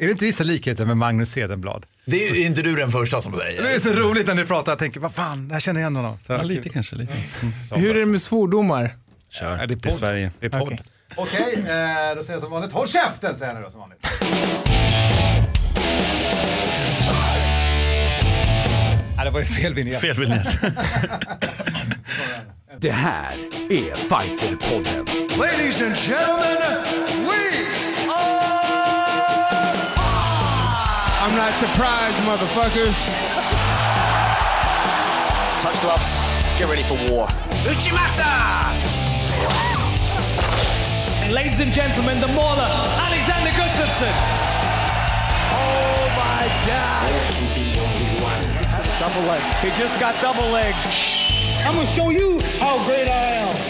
Är det inte vissa likheter med Magnus Cedenblad? Det är inte du den första som säger. Det är så roligt när ni pratar, jag tänker, vad fan, jag känner igen honom. Så, Ja, lite kanske. Lite. Hur är det med svordomar? Kör, Ja, det är Sverige. Det är podd. Okej. Okej, eh, då säger jag som vanligt, håll käften säger jag nu då som vanligt. Nej, det var ju fel vignett. Fel vignett. Det här är Fighterpodden. Ladies and gentlemen, we I'm not surprised motherfuckers. Touch gloves. Get ready for war. And ladies and gentlemen, the mauler, Alexander Gustafsson. Oh my God. Double leg. He just got double leg. I'm gonna show you how great I am.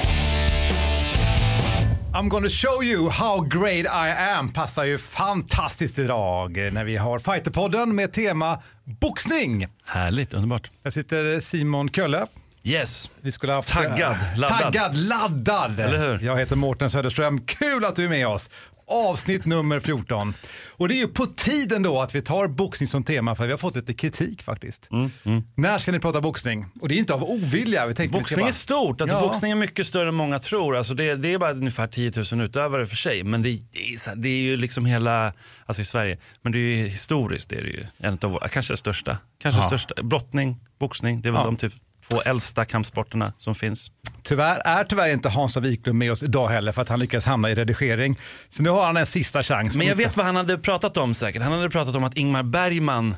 I'm gonna show you how great I am passar ju fantastiskt idag när vi har Fighterpodden med tema boxning. Härligt, underbart. Här sitter Simon Kölle. Yes. Vi skulle ha haft, Taggad, laddad. Taggad, laddad. Eller hur? Jag heter Mårten Söderström. Kul att du är med oss. Avsnitt nummer 14. Och det är ju på tiden då att vi tar boxning som tema för vi har fått lite kritik faktiskt. Mm, När ska ni prata boxning? Och det är inte av ovilja. Vi tänkte Boxning bara- är stort, alltså Ja. boxning är mycket större än många tror. Alltså det, det är bara ungefär 10 000 utövare för sig. Men det, det, är, det är ju liksom hela, alltså i Sverige, men det är ju historiskt det är det ju en av kanske det största. Kanske Ja. största. Brottning, boxning, det är väl Ja. de typ två äldsta kampsporterna som finns. Tyvärr är tyvärr inte Hansa Wiklund med oss idag heller för att han lyckades hamna i redigering. Så nu har han en sista chans. Men jag Inte- vet vad han hade pratat om säkert. Han hade pratat om att Ingmar Bergman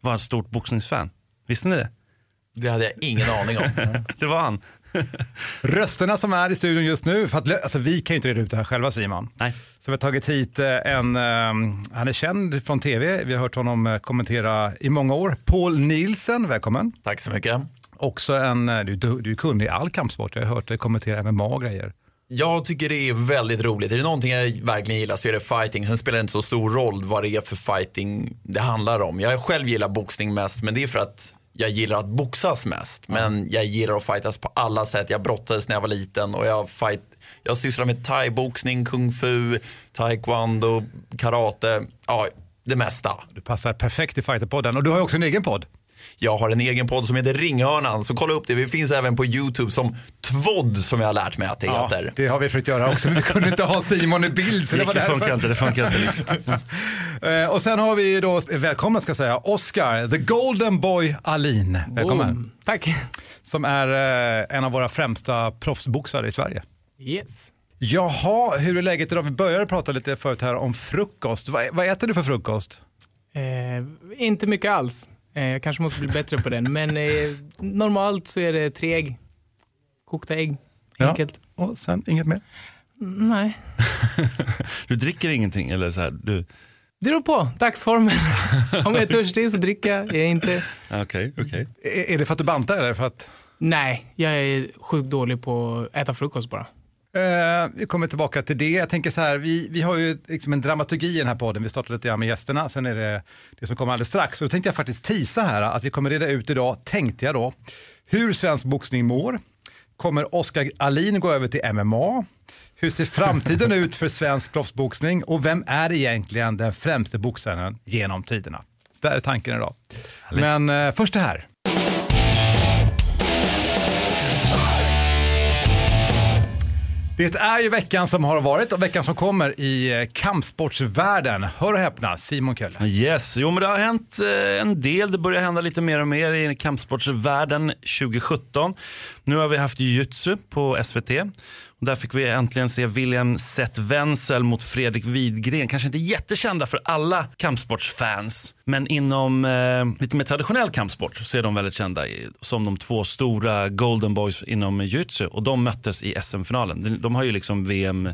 var ett stort boxningsfan. Visste ni det? Det hade jag ingen aning om. Det var han. Rösterna som är i studion just nu, för att, alltså, vi kan ju inte reda ut det här själva Simon. Nej. Så vi har tagit hit eh, en, eh, han är känd från tv, vi har hört honom eh, kommentera i många år. Paul Nielsen, välkommen. Tack så mycket. Också en, eh, du, du, är kunnig i all kampsport, jag har hört dig kommentera MMA och grejer. Jag tycker det är väldigt roligt. Är det någonting jag verkligen gillar så är det fighting. Sen spelar det inte så stor roll vad det är för fighting det handlar om. Jag själv gillar boxning mest, men det är för att jag gillar att boxas mest. Men jag gillar att fightas på alla sätt. Jag brottades när jag var liten och jag, fight, jag sysslar med thai-boxning, kung fu, taekwondo, karate. Ja, det mesta. Du passar perfekt i Fighterpodden och du har ju också en egen podd. Jag har en egen podd som heter Ringhörnan, så kolla upp det. Vi finns även på YouTube som Tvodd som jag har lärt mig att det heter. det har vi försökt göra också, men vi kunde inte ha Simon i bild. Så det Det, var det funkar inte, det funkar inte. Liksom. Eh, Och sen har vi då, välkommen ska jag säga, Oscar, the golden boy Alin. Välkommen. Boom. Tack. Som är eh, en av våra främsta proffsboxare i Sverige. Yes. Jaha, hur är läget idag? Vi började prata lite förut här om frukost. Vad, vad äter du för frukost? Eh, inte mycket alls. Eh, jag kanske måste bli bättre på den. Men eh, normalt så är det tre ägg. Kokta ägg. Ja. Enkelt. Och sen inget mer? Nej. Du dricker ingenting eller så här, du, Det beror på. Dagsformen. Om jag är törstig så dricker jag. Är jag inte. okej, okej. Är, är det för att du bantar eller för att Nej, jag är sjukt dålig på att äta frukost bara. Eh, vi kommer tillbaka till det. Jag tänker så här, vi, vi har ju liksom en dramaturgi i den här podden. Vi startade lite grann med gästerna, sen är det det som kommer alldeles strax. Och då tänkte jag faktiskt tisa här att vi kommer reda ut idag, tänkte jag då, hur svensk boxning mår. Kommer Oskar Alin gå över till MMA? Hur ser framtiden ut för svensk proffsboxning? Och vem är egentligen den främste boxaren genom tiderna? Där är tanken idag. Men eh, först det här. Det är ju veckan som har varit och veckan som kommer i eh, kampsportsvärlden. Hör och häpna, Simon Kölle. Yes, jo men det har hänt eh, en del. Det börjar hända lite mer och mer i kampsportsvärlden 2017. Nu har vi haft jujutsu på SVT. Och där fick vi äntligen se William Seth Wenzel mot Fredrik Widgren. Kanske inte jättekända för alla kampsportsfans. Men inom eh, lite mer traditionell kampsport så är de väldigt kända i, som de två stora golden boys inom jujutsu. Och de möttes i SM-finalen. De, de har ju liksom VM,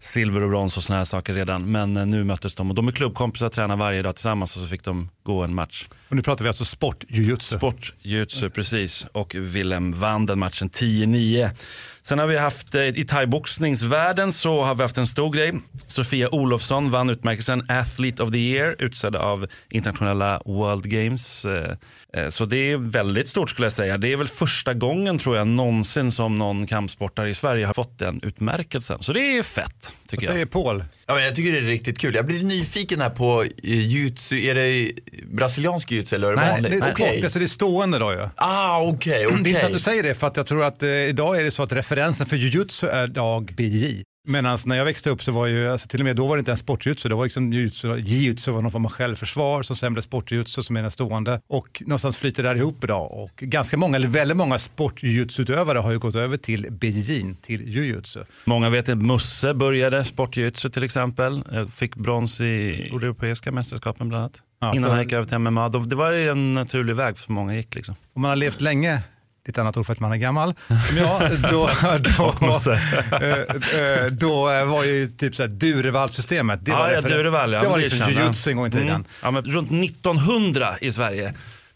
silver och brons och såna här saker redan. Men eh, nu möttes de och de är klubbkompisar, tränar varje dag tillsammans och så fick de gå en match. Och nu pratar vi alltså sportjujutsu. Sportjujutsu, precis. Och Willem vann den matchen 10-9. Sen har vi haft eh, i thaiboxningsvärlden så har vi haft en stor grej. Sofia Olofsson vann utmärkelsen Athlete of the Year utsedd av internationella World Games. Eh, Eh, eh, Så det är väldigt stort skulle jag säga. Det är väl första gången tror jag någonsin som någon kampsportare i Sverige har fått den utmärkelsen. Så det är fett Vad tycker jag. säger Paul? Ja, men jag tycker det är riktigt kul. Jag blir nyfiken här på eh, jujutsu. Är det brasiliansk jujutsu eller är det Nej, vanligt? det är sport, Okej. alltså det är stående då ju. Ah, okej, Det är inte att du säger det, för att jag tror att eh, idag är det så att referensen för jujutsu är dag BJ. Medan när jag växte upp så var ju, alltså till och med då var det inte ens sportjutsu, det var liksom jujutsu, jujutsu var någon form av självförsvar, som sen blev sportjutsu som är den stående. Och någonstans flyter det här ihop idag och ganska många, eller väldigt många sportjujutsu-utövare har ju gått över till BJ, till jujutsu. Många vet att Musse började sportjujutsu till exempel. Jag fick brons i europeiska mästerskapen bland annat. Ja, Innan så- han gick över till MMA. Det var en naturlig väg för många gick. Liksom. Om man har levt länge, lite annat ord för att man är gammal, som jag, då, då, eh, eh, då var ju typ såhär Durevall-systemet. Det Ja, var, ja, referen- Durevall, ja, det var det liksom jujutsu en gång i tiden. Mm. Ja, men runt 1900 i Sverige,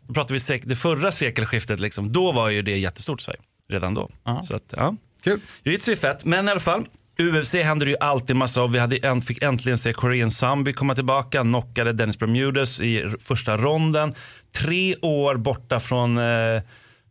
då pratar vi sek- det förra sekelskiftet, liksom, då var ju det jättestort i Sverige. Redan då. Så att, ja. Kul. Jiu-jitsu är fett, men i alla fall. UFC händer det ju alltid massa av. Vi hade fick äntligen se Korean Zombie komma tillbaka, knockade Dennis Bermudez i första ronden. Tre år borta från eh,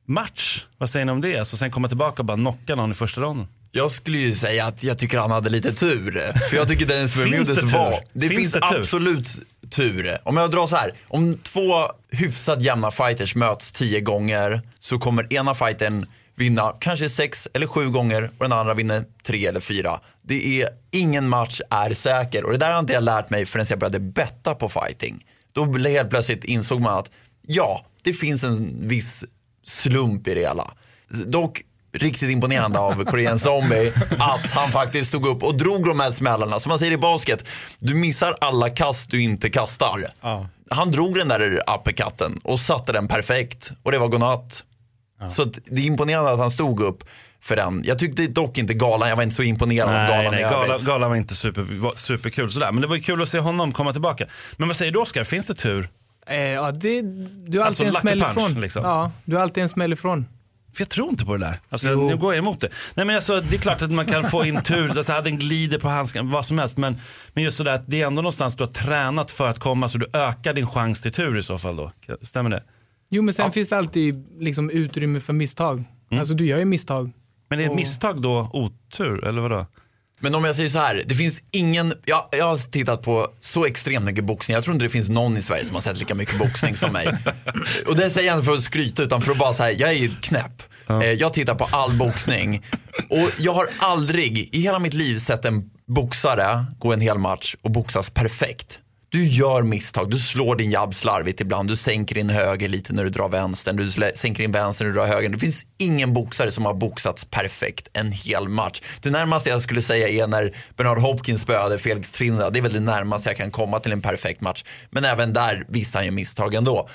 match. Vad säger ni om det? Så sen komma tillbaka och bara knocka någon i första ronden. Jag skulle ju säga att jag tycker han hade lite tur. För jag tycker Dennis Bermudez tur? var... Det Finns finns, det tur? absolut tur. Om jag drar så här. Om två hyfsat jämna fighters möts tio gånger så kommer ena fighten vinna kanske sex eller sju gånger och den andra vinner tre eller fyra. Det är, ingen match är säker och det där har inte jag lärt mig förrän jag började betta på fighting. Då helt plötsligt insåg man att ja, det finns en viss slump i det hela. Dock riktigt imponerande av Korean Zombie att han faktiskt stod upp och drog de här smällarna. Som man säger i basket, du missar alla kast du inte kastar. Han drog den där uppercutten och satte den perfekt och det var godnatt. Så att det är imponerande att han stod upp för den. Jag tyckte dock inte galan, jag var inte så imponerad av Nej, galan nej i gala, galan var inte super, var superkul sådär. Men det var ju kul att se honom komma tillbaka. Men vad säger du Oskar, finns det tur? Eh, ja, det, du har Alltså, alltid en smäll ifrån. liksom. Ja, du har alltid en smäll ifrån. För jag tror inte på det där. Alltså, Jo. nu går jag emot det. Nej, men alltså, det är klart att man kan få in tur, alltså, den glider på handsken, vad som helst. Men, men just sådär att det är ändå någonstans du har tränat för att komma så du ökar din chans till tur i så fall då. Stämmer det? Jo, men sen finns det alltid liksom, utrymme för misstag. Mm. Alltså du gör ju misstag. Men är Och- misstag då otur, eller vadå? Men om jag säger så här, det finns ingen, jag, jag har tittat på så extremt mycket boxning, jag tror inte det finns någon i Sverige som har sett lika mycket boxning som mig. Och det säger jag inte för att skryta utan för att bara säga, jag är ju knäpp. Eh, Jag tittar på all boxning och jag har aldrig i hela mitt liv sett en boxare gå en hel match och boxas perfekt. Du gör misstag, du slår din jabb slarvigt ibland, du sänker din höger lite när du drar vänstern, du sänker din vänster när du drar höger. Det finns ingen boxare som har boxats perfekt en hel match. Det närmaste jag skulle säga är när Bernard Hopkins spöade Felix Trinidad. Det är väl det närmaste jag kan komma till en perfekt match. Men även där visar han ju misstag ändå.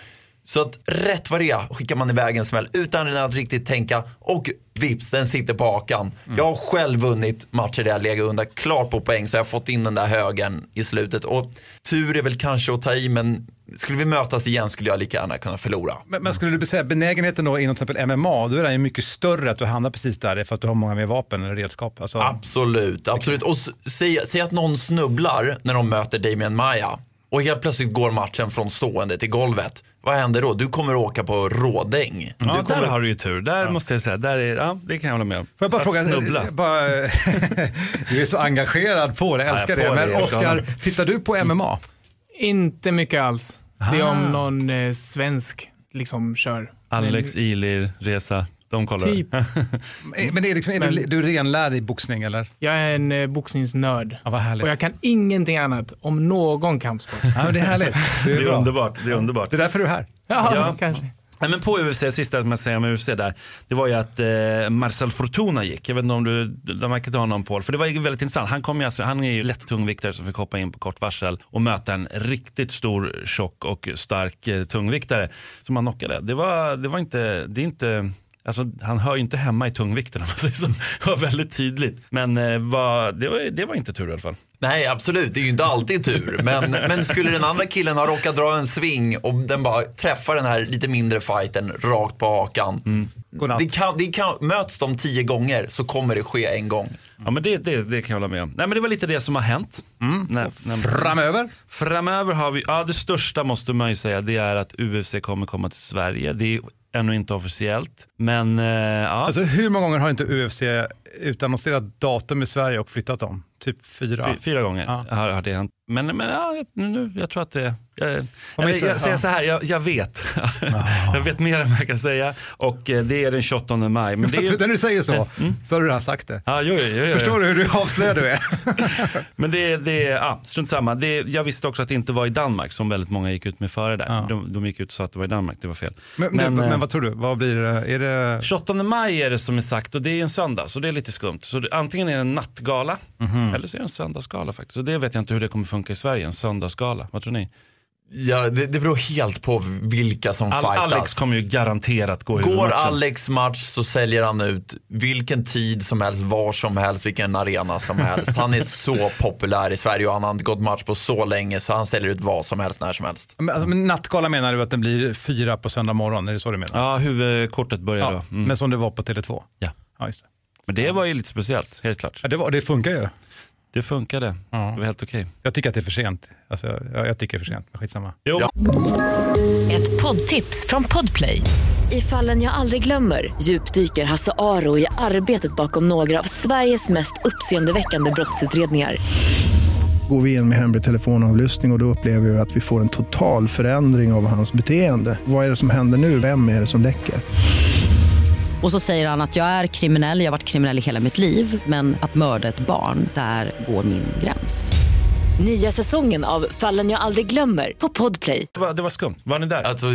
Så att rätt vad det är skickar man iväg en smäll utan att riktigt tänka och vips, den sitter på hakan. Jag har själv vunnit matcher där jag legat under klart på poäng så jag har fått in den där högen i slutet. Och tur är väl kanske att ta i men skulle vi mötas igen skulle jag lika gärna kunna förlora. Men, men skulle du säga benägenheten då inom till exempel MMA, då är den ju mycket större att du hamnar precis där för att du har många mer vapen eller redskap. Alltså, Absolut, absolut. Och säg, säg att någon snubblar när de möter Damien Maya och helt plötsligt går matchen från stående till golvet. Vad händer då? Du kommer åka på rådäng. Ja, du kommer... där har du ju tur. Där måste jag säga, där är, ja, det kan jag hålla med om. Får jag bara att fråga, snubbla. eh, bara, du är så engagerad på det, jag älskar Ja, på det. Men jag Oskar, tittar du på MMA? Inte mycket alls. Det är om någon eh, svensk liksom kör. Alex, Ilir, Resa, de kollar. Typ. Eh, Men är, liksom, är du, Men- du renlärd i boxning eller? Jag är en eh, boxningsnörd. Ja, vad härligt. Och jag kan ingenting annat om någon kampsport. Ja, men det är härligt. Det är, Det är underbart. Det är underbart. Det är därför du är här. Ja, Ja. kanske. Nej, men på UFC, sista man säger om UFC där, det var ju att eh, Marcel Fortuna gick. Jag vet inte om du du har märkt honom Paul, för det var ju väldigt intressant. Han, kom ju alltså, han är ju lätt tungviktare som fick hoppa in på kort varsel och möta en riktigt stor, tjock och stark eh, tungviktare som han knockade. Det var, det var inte, det är inte Alltså, han hör ju inte hemma i tungvikten om man säger så. Det var väldigt tydligt. Men eh, var, det, var, det var inte tur i alla fall. Nej, absolut. Det är ju inte alltid tur. Men, men skulle den andra killen ha råkat dra en sving och den bara träffar den här lite mindre fighten rakt på hakan. Godnatt. Det kan, det kan, möts de tio gånger så kommer det ske en gång. Ja, men det, det, det kan jag hålla med om. Nej, men det var lite det som har hänt. Nej, nej, Framöver? Framöver har vi, ja det största måste man ju säga, det är att UFC kommer komma till Sverige. Det är ännu inte officiellt. Men eh, ja. Alltså hur många gånger har inte UFC utannonserat datum i Sverige och flyttat dem? Typ fyra. Fy- Fyra gånger Ja. har, har det hänt. Men, men ja, jag- nu, jag tror att det... Jag, jag, missar- jag, säger så här, jag, jag vet. jag vet mer än vad jag kan säga. Och eh, det är den 28 maj. Men det är, När du säger så, så har du redan sagt det. ja, jo, jo, jo. Förstår du hur du avslöjar du är? Men det, det ja, strunt samma. Det, jag visste också att det inte var i Danmark som väldigt många gick ut med före där. Ja. De, de gick ut och sa att det var i Danmark, det var fel. Men, men, eh, men vad tror du? Vad blir det? Är det... 28 maj är det som är sagt och det är en söndag så det är lite skumt. Så det, antingen är det en nattgala Mhm. eller så är det en söndagsgala faktiskt. Så det vet jag inte hur det kommer funka i Sverige, en söndagsgala. Vad tror ni? Ja, det, det beror helt på vilka som Al- fightas. Alex kommer ju garanterat gå Går matchen. Alex match så säljer han ut vilken tid som helst, var som helst, vilken arena som helst. Han är så populär i Sverige och han har inte gått match på så länge så han säljer ut vad som helst när som helst. Men, alltså, men nattgala menar du att den blir fyra på söndag morgon? Är det så du menar? Ja, huvudkortet börjar Ja, då. Mm. Men som det var på Tele2? Ja. ja just det. Men det var ju lite speciellt, helt klart. Ja, det, var, det funkar ju. Det funkade, Ja. det var helt okej. Jag tycker att det är för sent. Alltså, jag, jag tycker det är för sent, men skitsamma. Jo. Ja. Ett poddtips från Podplay. I fallen jag aldrig glömmer djupdyker Hasse Aro i arbetet bakom några av Sveriges mest uppseendeväckande brottsutredningar. Går vi in med hemlig telefonavlyssning och, och då upplever vi att vi får en total förändring av hans beteende. Vad är det som händer nu? Vem är det som läcker? Och så säger han att jag är kriminell, jag har varit kriminell i hela mitt liv men att mörda ett barn, där går min gräns. Nya säsongen av Fallen jag aldrig glömmer på Podplay. Det, var, det var skumt. Var ni där? Alltså,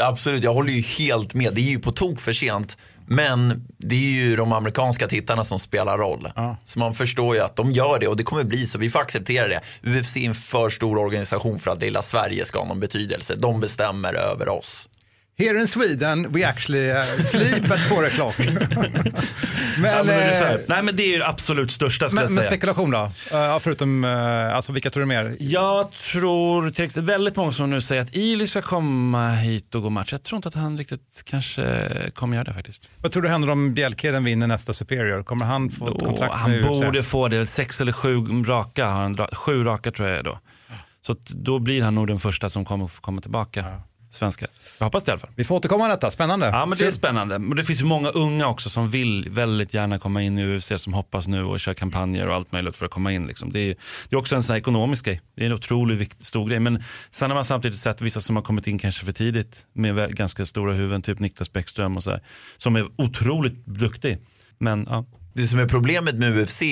absolut, jag håller ju helt med. Det är ju på tok för sent. Men det är ju de amerikanska tittarna som spelar roll. Så man förstår ju att de gör det och det kommer bli så. Vi får acceptera det. UFC är en för stor organisation för att lilla Sverige ska ha någon betydelse. De bestämmer över oss. Here in Sweden we actually uh, sleep at four o'clock. men, Ja, men eh. Nej men det är ju absolut största ska men, jag men säga. spekulation då? Uh, förutom, uh, alltså vilka tror du mer? Jag tror till exempel, väldigt många som nu säger att Ili ska komma hit och gå match. Jag tror inte att han riktigt kanske kommer göra det faktiskt. Vad tror du händer om Bjälkheden vinner nästa Superior? Kommer han få ett kontrakt han med UFC? borde få det, sex eller sju raka, har han, sju raka tror jag då. Så då blir han nog den första som kommer komma tillbaka. Svenska. Jag hoppas det i alla fall. Vi får återkomma till detta, spännande. Ja men det är spännande. Men det finns ju många unga också som vill väldigt gärna komma in i UFC som hoppas nu och kör kampanjer och allt möjligt för att komma in. Liksom. Det, är, det är också en sån här ekonomisk grej. Det är en otroligt viktig, stor grej. Men sen har man samtidigt sett vissa som har kommit in kanske för tidigt med ganska stora huvuden, typ Niklas Bäckström och så här, som är otroligt duktig. Men ja, Det som är problemet med UFC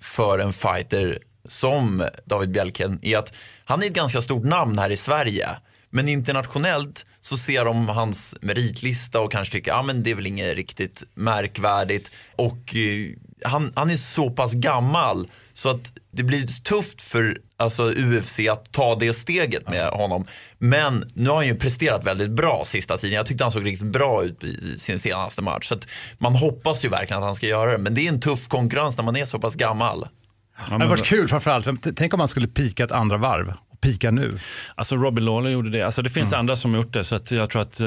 för en fighter som David Bjelken är att han är ett ganska stort namn här i Sverige. Men internationellt så ser de hans meritlista och kanske tycker, ja men det är väl inget riktigt märkvärdigt. Och eh, han, han är så pass gammal så att det blir tufft för alltså, UFC att ta det steget med honom. Men nu har han ju presterat väldigt bra sista tiden. Jag tyckte han såg riktigt bra ut i sin senaste match. Så att man hoppas ju verkligen att han ska göra det. Men det är en tuff konkurrens när man är så pass gammal. Det hade varit kul framförallt. Tänk om man skulle pika ett andra varv pika nu. Alltså Robbie Lawler gjorde det. Alltså det finns andra som har gjort det. Så att jag tror att, eh,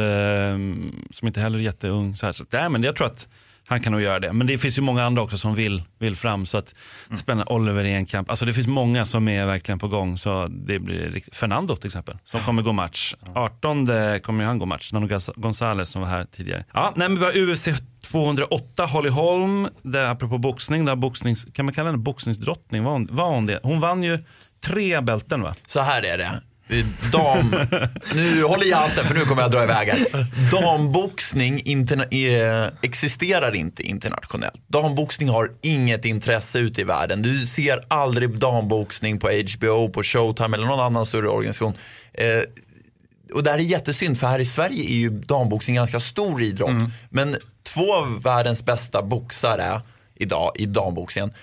som inte heller är jätteung. Så här, så, nej, men jag tror att han kan nog göra det. Men det finns ju många andra också som vill, vill fram. Så att spännande, Oliver i en kamp. Alltså det finns många som är verkligen på gång. Så det blir riktigt, Fernando till exempel, som kommer gå match. 18 kommer han gå match. Nano Gonz- Gonzales som var här tidigare. Ja, nej, men vi har UFC 208, Holly Holm. Det, apropå boxning, där boxnings, kan man kalla henne boxningsdrottning? Var hon, var hon det? Hon vann ju tre bälten va? Så här är det. Dam, nu håller jag hatten för nu kommer jag dra iväg här. Damboxning interna- eh, existerar inte internationellt. Damboxning har inget intresse ute i världen. Du ser aldrig damboxning på HBO, på Showtime eller någon annan större organisation. Eh, och det här är jättesynd för här i Sverige är ju damboxning ganska stor idrott. Men två av världens bästa boxare idag i damboxningen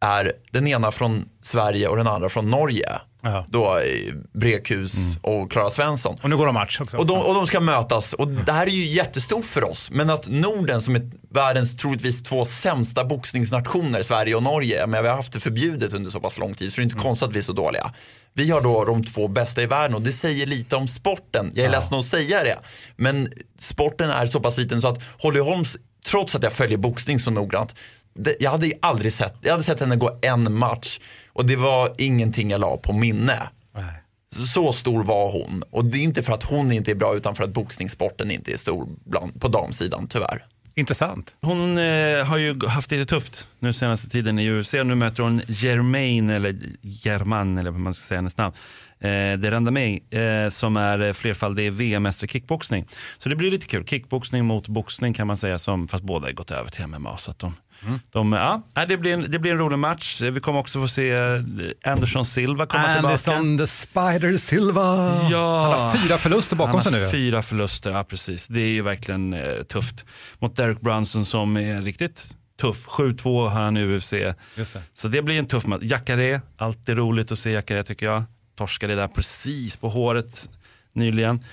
är den ena från Sverige och den andra från Norge. Ja. Då eh, Brekhus och Klara Svensson. Och nu går de match också. Och de, och de ska mötas och det här är ju jättestort för oss. Men att Norden som är världens troligtvis två sämsta boxningsnationer, Sverige och Norge, men vi har haft det förbjudet under så pass lång tid så det är inte konstigt att vi är så dåliga. Vi har då de två bästa i världen och det säger lite om sporten. Jag är ledsen att säga det. Men sporten är så pass liten så att Holly Holmes, trots att jag följer boxning så noggrant, det, jag hade ju aldrig sett, jag hade sett henne gå en match och det var ingenting jag la på minne. Nej. Så stor var hon. Och det är inte för att hon inte är bra utan för att boxningssporten inte är stor bland, på damsidan tyvärr. Intressant. Hon eh, har ju haft lite tufft nu senaste tiden i UFC. Nu möter hon Germain, eller German, eller vad man ska säga hennes namn. Eh, Derandamey, eh, som är eh, flerfaldig VM-mästare i kickboxning. Så det blir lite kul. Kickboxning mot boxning kan man säga, som, fast båda har gått över till MMA. Så att de, de, ja, det, blir en, det blir en rolig match. Vi kommer också få se Anderson Silva komma tillbaka. Anderson the Spider Silva. Ja. Han har fyra förluster bakom Han sig nu. Fyra förluster, ja precis. Det är ju verkligen eh, tufft. Mot Derek Brunson som är riktigt tuff. 7-2 har han i UFC. Just det. Så det blir en tuff match. Jacare, alltid roligt att se Jacare tycker jag. Torskade där precis på håret nyligen.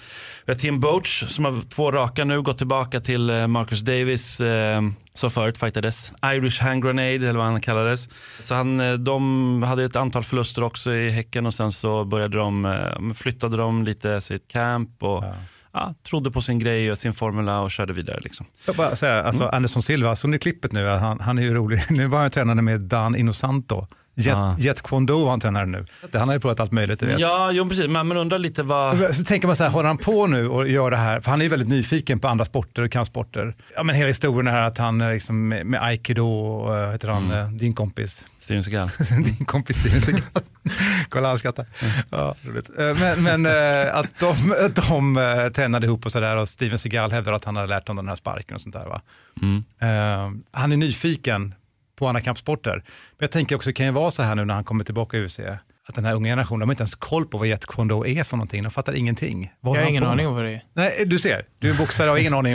Vi har Tim Boach som har två raka nu, gått tillbaka till eh, Marcus Davis eh, som förut fightades. Irish hand grenade eller vad han kallades. Så han, eh, de hade ett antal förluster också i Häcken och sen så började de, eh, flyttade de lite sitt camp och ja. trodde på sin grej och sin formula och körde vidare. Liksom. Jag bara säga, alltså Anderson Silva, som ni klippet nu, han, han är ju rolig. Nu var han tränare med Dan Inosanto. Jet, Ah. Jet Kwon han tränare nu. Han har ju provat allt möjligt, du vet. Ja, jo, precis. Men man undrar lite vad... Så tänker man så här, håller han på nu och gör det här? För han är ju väldigt nyfiken på andra sporter och kampsporter. Ja men hela historien här att han eh, liksom med, aikido och eh, heter han, eh, din kompis. Steven Seagal. din kompis Steven Seagal. Kolla han skrattar. Ja, roligt. Men, men att de, de tränade ihop och sådär och Steven Seagal hävdar att han hade lärt honom den här sparken och sånt där. Va? Mm. Eh, han är nyfiken på andra kampsporter. Men jag tänker också, det kan ju vara så här nu när han kommer tillbaka i UFC, att den här unga generationen, de har inte ens koll på vad Jet Kwon Do är för någonting. De fattar ingenting. Vad Jag har ingen på aning om vad det är. Nej, du ser. Du är boxare och har ingen aning.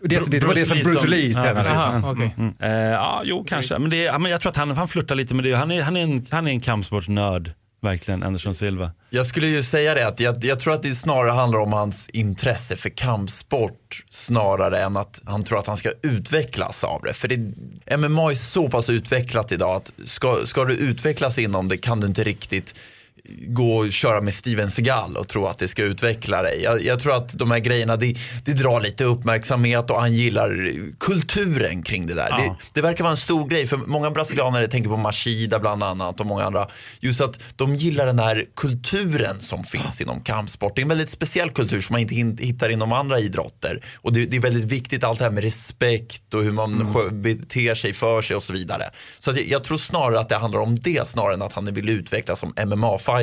Det, det, det var det som Bruce Lee Ja, tränade. precis. Jaha, okej. Mm. Eh, ja, jo kanske. Men, det, ja, men jag tror att han, han flörtar lite med det. Han är, han är en, han är en kampsportsnörd, verkligen, Anderson Silva. Jag skulle ju säga det att jag, jag tror att det snarare handlar om hans intresse för kampsport snarare än att han tror att han ska utvecklas av det. För det, MMA är så pass utvecklat idag att ska, ska du utvecklas inom det kan du inte riktigt gå och köra med Steven Seagal och tro att det ska utveckla dig. Jag, jag tror att de här grejerna, det, det drar lite uppmärksamhet och han gillar kulturen kring det där. Det, det verkar vara en stor grej för många brasilianare tänker på Machida bland annat och många andra. Just att de gillar den här kulturen som finns inom kampsport. Det är en väldigt speciell kultur som man inte hittar inom andra idrotter. Och det, det är väldigt viktigt allt det här med respekt och hur man skö- beter sig för sig och så vidare. Så jag, jag tror snarare att det handlar om det snarare än att han vill utvecklas som MMA-fighter.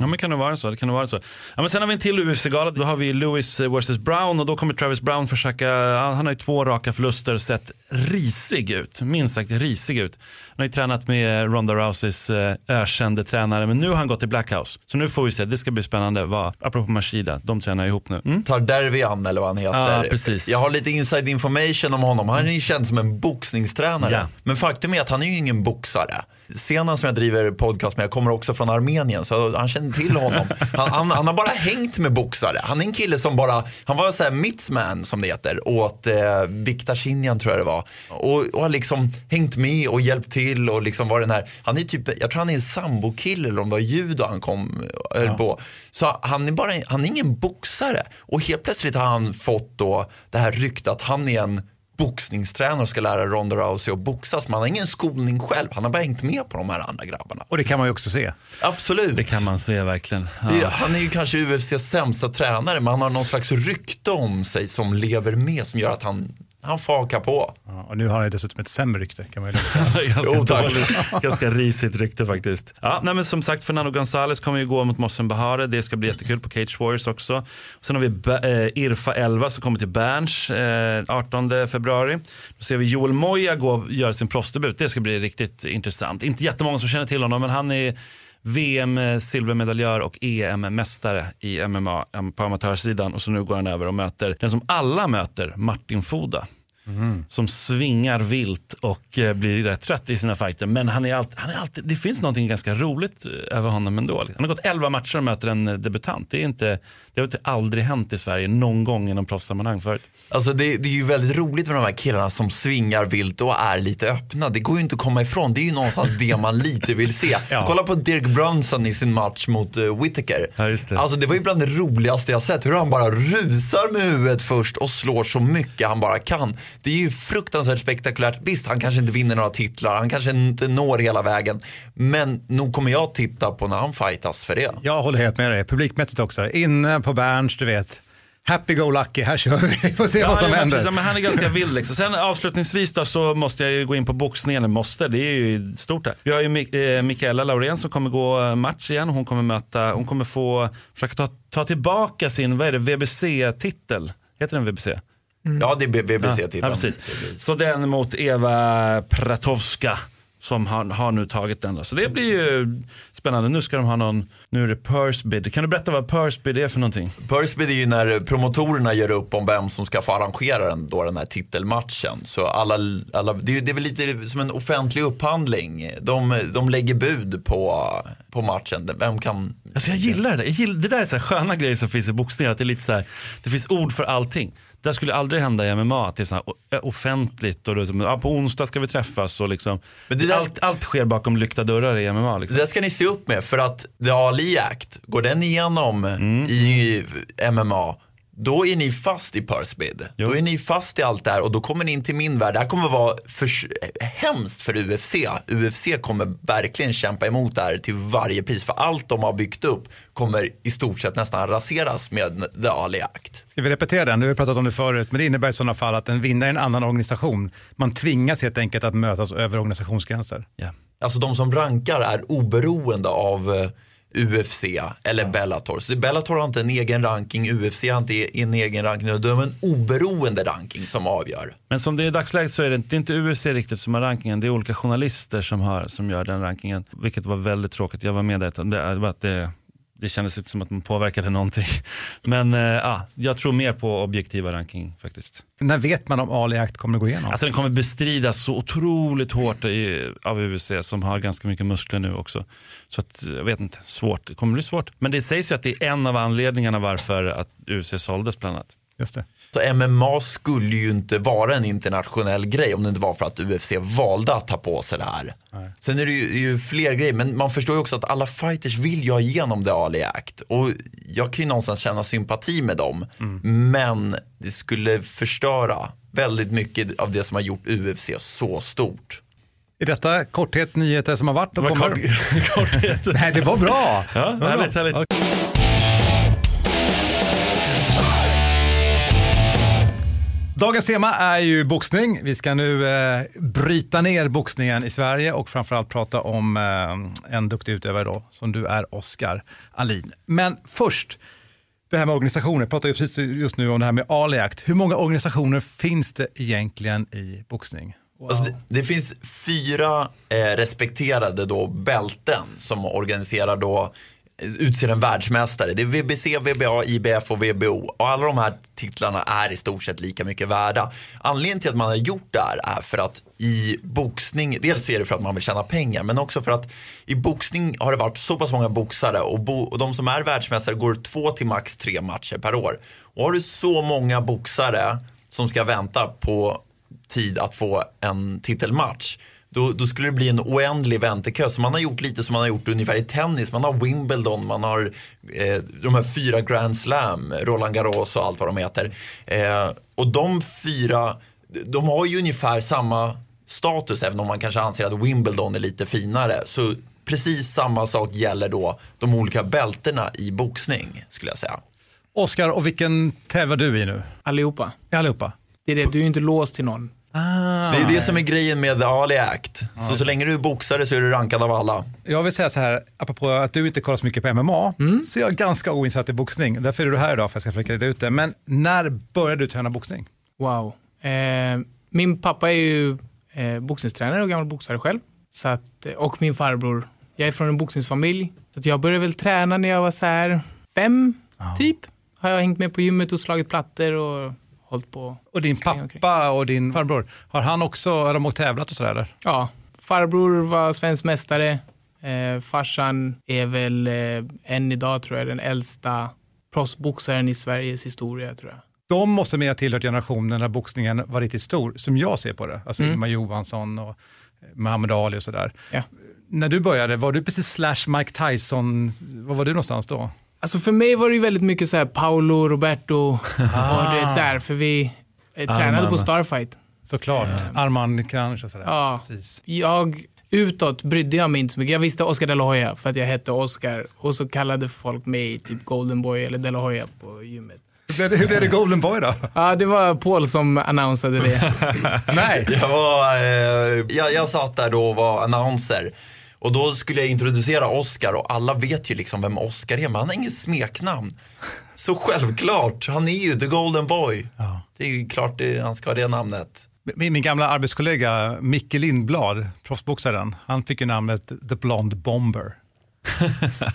Ja men kan det vara så. Det kan det vara så. Ja, men sen har vi en till UFC-gala. Då har vi Lewis vs Brown och då kommer Travis Brown försöka, han har ju två raka förluster, sett risig ut. Minst sagt risig ut. Han har ju tränat med Ronda Rouseys eh, ökände tränare men nu har han gått till Blackhouse. Så nu får vi se, det ska bli spännande. Vad, apropå Mashida, de tränar ihop nu. Mm? Tar Dervian eller vad han heter. Ja, precis. Jag har lite inside information om honom. Han är ju känd som en boxningstränare. Ja. Men faktum är att han är ju ingen boxare. Scenen som jag driver podcast med kommer också från Armenien så han känner till honom. Han, han, han har bara hängt med boxare. Han är en kille som bara, han var så här mitsman som det heter åt eh, Viktor Shinyan tror jag det var. Och, och har liksom hängt med och hjälpt till och liksom var den här, han är typ, jag tror han är en sambokille eller om det var judo han kom höll på. Så han är bara, han är ingen boxare. Och helt plötsligt har han fått då det här ryktet att han är en boxningstränare och ska lära Ronda Rousey att boxas. Men han har ingen skolning själv. Han har bara hängt med på de här andra grabbarna. Och det kan man ju också se. Absolut. Det kan man se verkligen. Det- Ja. Han är ju kanske UFCs sämsta tränare men han har någon slags rykte om sig som lever med som gör att han, han haka på. Ja, och nu har han ju dessutom ett sämre rykte kan man ju ganska, Jo, dåligt, ganska risigt rykte faktiskt. Ja, nej, men som sagt, Fernando González kommer ju gå mot Mossen Bahare. Det ska bli jättekul på Cage Warriors också. Sen har vi eh, Irfa 11 som kommer till Berns eh, 18 februari. Då ser vi Joel Moya gå och göra sin proffsdebut. Det ska bli riktigt intressant. Inte jättemånga som känner till honom, men han är VM eh, och EM-mästare i MMA em, på amatörsidan. Och så nu går han över och möter den som alla möter, Martin Foda. Som svingar vilt och eh, blir rätt trött i sina fighter. Men han är alltid, han är alltid, det finns något ganska roligt eh, över honom ändå. Han har gått 11 matcher och möter en eh, debutant. Det, är inte, det har inte aldrig hänt i Sverige någon gång i någon proffssammanhang förut. Alltså det, det är ju väldigt roligt med de här killarna som svingar vilt och är lite öppna. Det går ju inte att komma ifrån. Det är ju någonstans det man lite vill se. Ja. Kolla på Dirk Brunson i sin match mot uh, Whittaker. Ja, just det. Alltså det var ju bland det roligaste jag sett. Hur han bara rusar med huvudet först och slår så mycket han bara kan. Det är ju fruktansvärt spektakulärt. Visst, han kanske inte vinner några titlar. Han kanske inte når hela vägen. Men nog kommer jag titta på när han fightas för det. Jag håller helt med dig, publikmässigt också. På Berns, du vet. Happy go lucky, här kör vi. Vi får se vad som ja, händer. precis. Ja, men han är ganska vild. Liksom. Sen avslutningsvis då, så måste jag ju gå in på boxningen. Måste, det är ju stort här. Vi har ju Mik- eh, Mikaela Laurén som kommer gå match igen. Hon kommer möta, hon kommer få försöka ta, ta tillbaka sin, vad är det, VBC-titel. Heter den VBC? Ja, det är BBC-titeln. Ja, precis. Så den mot Eva Pratowska som har, har nu tagit den. Då. Så det blir ju spännande. Nu ska de ha någon, nu är det purse bid. Kan du berätta vad purse bid är för någonting? Pursbid är ju när promotorerna gör upp om vem som ska få arrangera den, då, den här titelmatchen. Så alla, alla, det, är, det är väl lite som en offentlig upphandling. De, de lägger bud på, på matchen. Vem kan... Alltså jag gillar det. Jag gillar, det där är så här sköna grejer som finns i boxning. Att det, är lite så här, det finns ord för allting. Det skulle aldrig hända i MMA. Att det är så offentligt. Och ja, på onsdag ska vi träffas. Och liksom, Men det där- allt, allt sker bakom lyckta dörrar i MMA. Liksom. Det där ska ni se upp med för att The Ali Act, går den igenom Mm. i MMA då är ni fast i Pursbid. Då är ni fast i allt det här och då kommer ni in till min värld. Det här kommer vara för, hemskt för UFC. UFC kommer verkligen kämpa emot det här till varje pris. För allt de har byggt upp kommer i stort sett nästan raseras med The Ali Act. Ska vi repetera den? Du har pratat om det förut, men det innebär i sådana fall att en vinnare i en annan organisation, man tvingas helt enkelt att mötas över organisationsgränser. Ja. Alltså de som rankar är oberoende av eh, UFC eller Bellator. Så Bellator har inte en egen ranking, UFC har inte en egen ranking. De har en oberoende ranking som avgör. Men som det är i dagsläget så är det inte, det är inte UFC riktigt som har rankingen. Det är olika journalister som, har, som gör den rankingen. Vilket var väldigt tråkigt. Jag var med där. Det, att det, det kändes inte som att man påverkade någonting. Men eh, ja, jag tror mer på objektiva ranking faktiskt. När vet man om Ali Act kommer att gå igenom? Alltså den kommer bestridas så otroligt hårt i, av UFC som har ganska mycket muskler nu också. Så att, jag vet inte, svårt. Det kommer bli svårt. Men det sägs ju att det är en av anledningarna varför att UFC såldes bland annat. Just det. Så MMA skulle ju inte vara en internationell grej om det inte var för att UFC valde att ta på sig det här. Sen är det ju, det ju fler grejer, men man förstår ju också att alla fighters vill ju ha igenom The Ali Act. Och jag kan ju någonstans känna sympati med dem. Men det skulle förstöra väldigt mycket av det som har gjort UFC så stort. Är detta korthet nyheter som har varit och Det kommer? kort- korthet. Nej, det var bra. Ja, Det var härligt, bra. härligt. Dagens tema är ju boxning. Vi ska nu eh, bryta ner boxningen i Sverige och framförallt prata om eh, en duktig utövare då, som du är, Oskar Alin. Men först, det här med organisationer. Jag pratar precis just nu om det här med Ali Act. Hur många organisationer finns det egentligen i boxning? Alltså det, det finns fyra eh, respekterade då bälten som organiserar då eh, utser en världsmästare. Det är VBC, VBA, IBF och VBO. Och alla de här titlarna är i stort sett lika mycket värda. Anledningen till att man har gjort det här är för att i boxning, dels är det för att man vill tjäna pengar, men också för att i boxning har det varit så pass många boxare och, bo, och de som är världsmästare går två till max tre matcher per år. Och har du så många boxare som ska vänta på tid att få en titelmatch. Då, då skulle det bli en oändlig väntekö. Så man har gjort lite som man har gjort ungefär i tennis. Man har Wimbledon, man har eh, de här fyra Grand Slam, Roland Garros och allt vad de heter. Eh, och de fyra, de har ju ungefär samma status även om man kanske anser att Wimbledon är lite finare. Så precis samma sak gäller då de olika bältena i boxning skulle jag säga. Oskar, och vilken tävlar du i nu? Allihopa. Allihopa? Det är det, du är ju inte låst till någon. Ah. Så det är det som är grejen med The Ali Act. Så så länge du är boxare så är du rankad av alla. Jag vill säga så här, apropå att du inte kollar så mycket på MMA, så är jag ganska oinsatt i boxning. Därför är du här idag för att jag ska försöka reda ut det. Men när började du träna boxning? Wow. Eh, min pappa är ju eh, boxningstränare och gammal boxare själv. Så att, eh, och min farbror. Jag är från en boxningsfamilj. Så att jag började väl träna när jag var så här fem, typ. Har jag hängt med på gymmet och slagit plattor och hållit på. Och din pappa och din farbror, har han också, har de åkt tävlat och sådär? Ja, farbror var svensk mästare. Eh, farsan är väl eh, än idag tror jag den äldsta proffsboxaren i Sveriges historia tror jag. De måste med ha tillhört generationen när boxningen var riktigt stor, som jag ser på det. Alltså Mm. Ingemar Johansson och Muhammad Ali och sådär. Ja. När du började, var du precis slash Mike Tyson, var var du någonstans då? Alltså för mig var det ju väldigt mycket så här Paolo, Roberto och det är därför vi eh, tränade Arman. på Starfight. Såklart, Armand Kranch och sådär. Ja, Precis. jag utåt brydde jag mig inte så mycket. Jag visste Oscar de la Hoya för att jag hette Oscar och så kallade folk mig typ Golden Boy eller de la Hoya på gymmet. Hur blev det, hur blev det Golden Boy då? Ja, det var Paul som annonsade det. Nej. Jag, var, eh, jag, jag satt där då och var announcer. Och då skulle jag introducera Oscar och alla vet ju liksom vem Oscar är, men han har inget smeknamn. Så självklart, han är ju the golden boy. Det är ju klart det, han ska ha det namnet. Min, min gamla arbetskollega Micke Lindblad, proffsboxaren, han fick ju namnet The Blonde Bomber.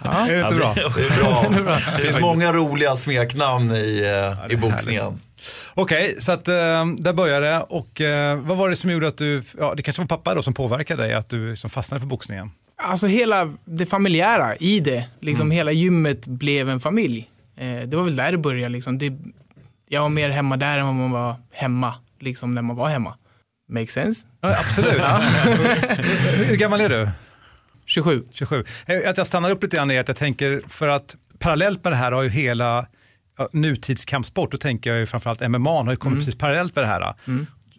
Är det inte bra? Det är bra. Det finns många roliga smeknamn i, eh, i boxningen. Okej, så att, eh, där började det. Och eh, vad var det som gjorde att du, ja, det kanske var pappa då som påverkade dig, att du som fastnade för boxningen? Alltså hela det familjära i det. Liksom Hela gymmet blev en familj. Eh, det var väl där det började. Liksom. Det, jag var mer hemma där än vad man var hemma, liksom när man var hemma. Make sense? Ja, absolut. hur, gammal är du? 27. 27. Eh, Att jag stannar upp lite grann är att jag tänker, för att parallellt med det här har ju hela nutidskampsport, då tänker jag ju framförallt MMA, har ju kommit Mm. precis parallellt med det här.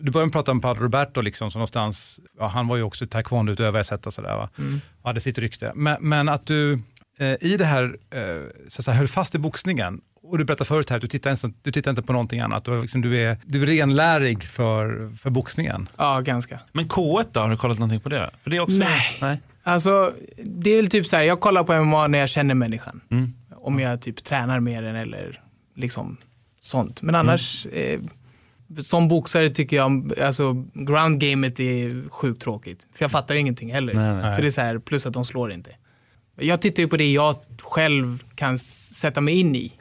Du började prata om Paolo Roberto, liksom, som någonstans, ja, han var ju också taekwondo-utövare, sett och sådär. Va? Mm. Ja, det sitter rykte. Men, men att du eh, i det här, eh, så att säga, höll fast i boxningen, och du berättade förut här att du tittar, ens, du tittar inte på någonting annat, du, är liksom, du, är, du är renlärig för, för boxningen. Ja, ganska. Men K1 då, har du kollat någonting på det? För det är också... Nej. Nej. Alltså, det är väl typ så här, jag kollar på MMA när jag känner människan. Mm. Om jag typ tränar med den eller liksom sånt. Men annars, eh, som boxare tycker jag, alltså ground gamet är sjukt tråkigt. För jag fattar ju ingenting heller. Nej, nej. Så det är så här, plus att de slår inte. Jag tittar ju på det jag själv kan sätta mig in i.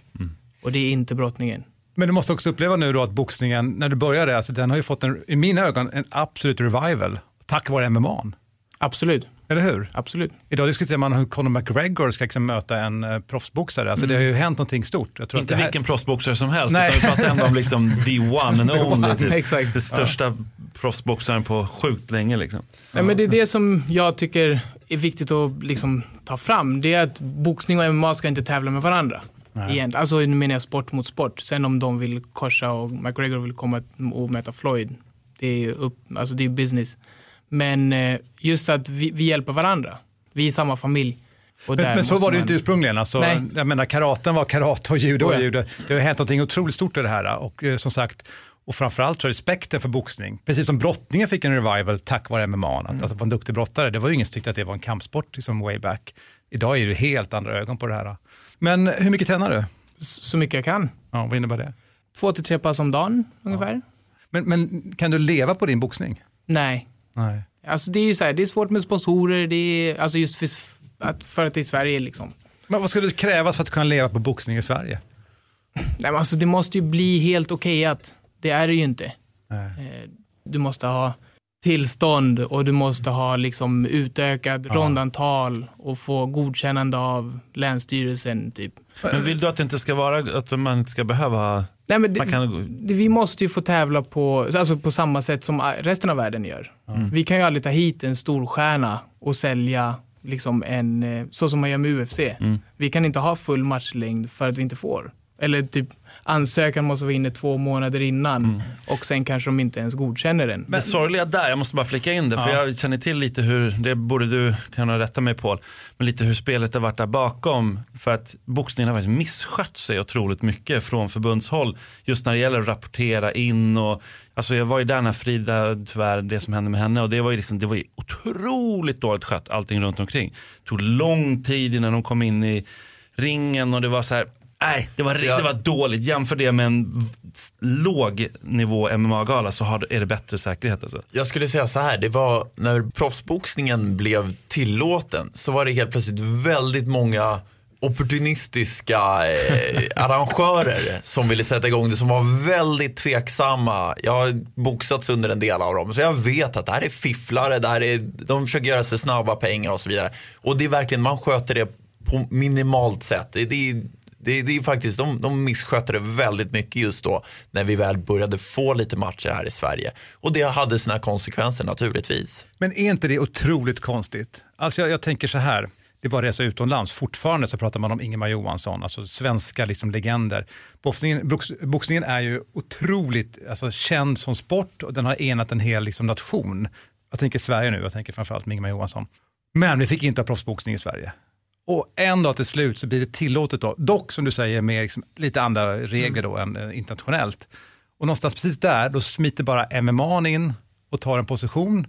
Och det är inte brottningen. Men du måste också uppleva nu då att boxningen, när du började, alltså den har ju fått en, i mina ögon en absolut revival tack vare MMA. Absolut. Eller hur? Absolut. Idag diskuterar man hur Conor McGregor ska liksom möta en eh, proffsboxare. Alltså det har ju hänt någonting stort. Inte här... vilken proffsboxare som helst, Nej. utan vi pratar ändå om liksom the one and only. Typ. Exakt. Det största proffsboxaren på sjukt länge. Liksom. Nej, men det är det som jag tycker är viktigt att liksom ta fram. Det är att boxning och MMA ska inte tävla med varandra. Igen. Alltså nu menar jag sport mot sport. Sen om de vill korsa och McGregor vill komma och möta Floyd. Det är, upp, alltså det är business. Men eh, just att vi, vi hjälper varandra. Vi är samma familj. Och Men, men så var det ju inte ursprungligen. Alltså, Nej. jag menar, karaten var karate och judo Oh var ja. judo. Det har hänt något otroligt stort i det här. Och eh, som sagt, och framförallt så respekten för boxning. Precis som brottningen fick en revival tack vare MMA. Att Mm. alltså, vara en duktig brottare. Det var ju ingen som tyckte att det var en kampsport liksom way back. Idag är det helt andra ögon på det här. Men hur mycket tränar du? Så mycket jag kan. Ja, vad innebär det? Två till tre pass om dagen ungefär. Men, men kan du leva på din boxning? Nej. Nej. Alltså det är ju så här, det är svårt med sponsorer. Det är, alltså just för, att, för att det är Sverige liksom. Men vad skulle det krävas för att kunna leva på boxning i Sverige? Nej, men alltså det måste ju bli helt okej att det är det ju inte. Nej. Eh, Du måste ha tillstånd och du måste ha liksom utökat rondantal och få godkännande av Länsstyrelsen. Typ. Men vill du att det inte ska vara, att man inte ska behöva... Nej, men det, kan, det, vi måste ju få tävla på, alltså på samma sätt som resten av världen gör. Vi kan ju aldrig ta hit en stor stjärna och sälja liksom en, eh, så som man gör med UFC. Vi kan inte ha full matchlängd för att vi inte får. Eller typ ansökan måste vara inne två månader innan och sen kanske de inte ens godkänner den. det sorgliga där, jag måste bara flika in det, för jag känner till lite hur, det borde du kunna rätta mig på, men lite hur spelet har varit där bakom. För att boxningen har faktiskt misskött sig otroligt mycket från förbundshåll. Just när det gäller att rapportera in och, alltså jag var ju där när Frida, tyvärr, det som hände med henne och det var ju, liksom, det var ju otroligt dåligt skött allting runt omkring. Det tog lång tid innan de kom in i ringen och det var så här, nej, det var, det var dåligt. Jämför det med en låg nivå MMA-gala så har, är det bättre säkerhet. Alltså. Jag skulle säga så här, det var när proffsboxningen blev tillåten så var det helt plötsligt väldigt många opportunistiska eh, arrangörer som ville sätta igång det som var väldigt tveksamma. Jag har boxats under en del av dem så jag vet att det här är fifflare, det här är, de försöker göra sig snabba pengar och så vidare. Och det är verkligen, man sköter det på minimalt sätt. Det, det, det, det är faktiskt, de, de misskötte det väldigt mycket just då när vi väl började få lite matcher här i Sverige. Och det hade sina konsekvenser naturligtvis. Men är inte det otroligt konstigt? Alltså jag, jag tänker så här, det är bara att resa utomlands. Fortfarande så pratar man om Ingemar Johansson, alltså svenska liksom legender. Boxningen, box, boxningen är ju otroligt alltså, känd som sport och den har enat en hel liksom, nation. Jag tänker Sverige nu, jag tänker framförallt med Ingemar Johansson. Men vi fick inte ha proffsboxning i Sverige. Och en dag till slut så blir det tillåtet då, dock som du säger med liksom lite andra regler då än eh, internationellt. Och någonstans precis där, då smiter bara MMA in och tar en position.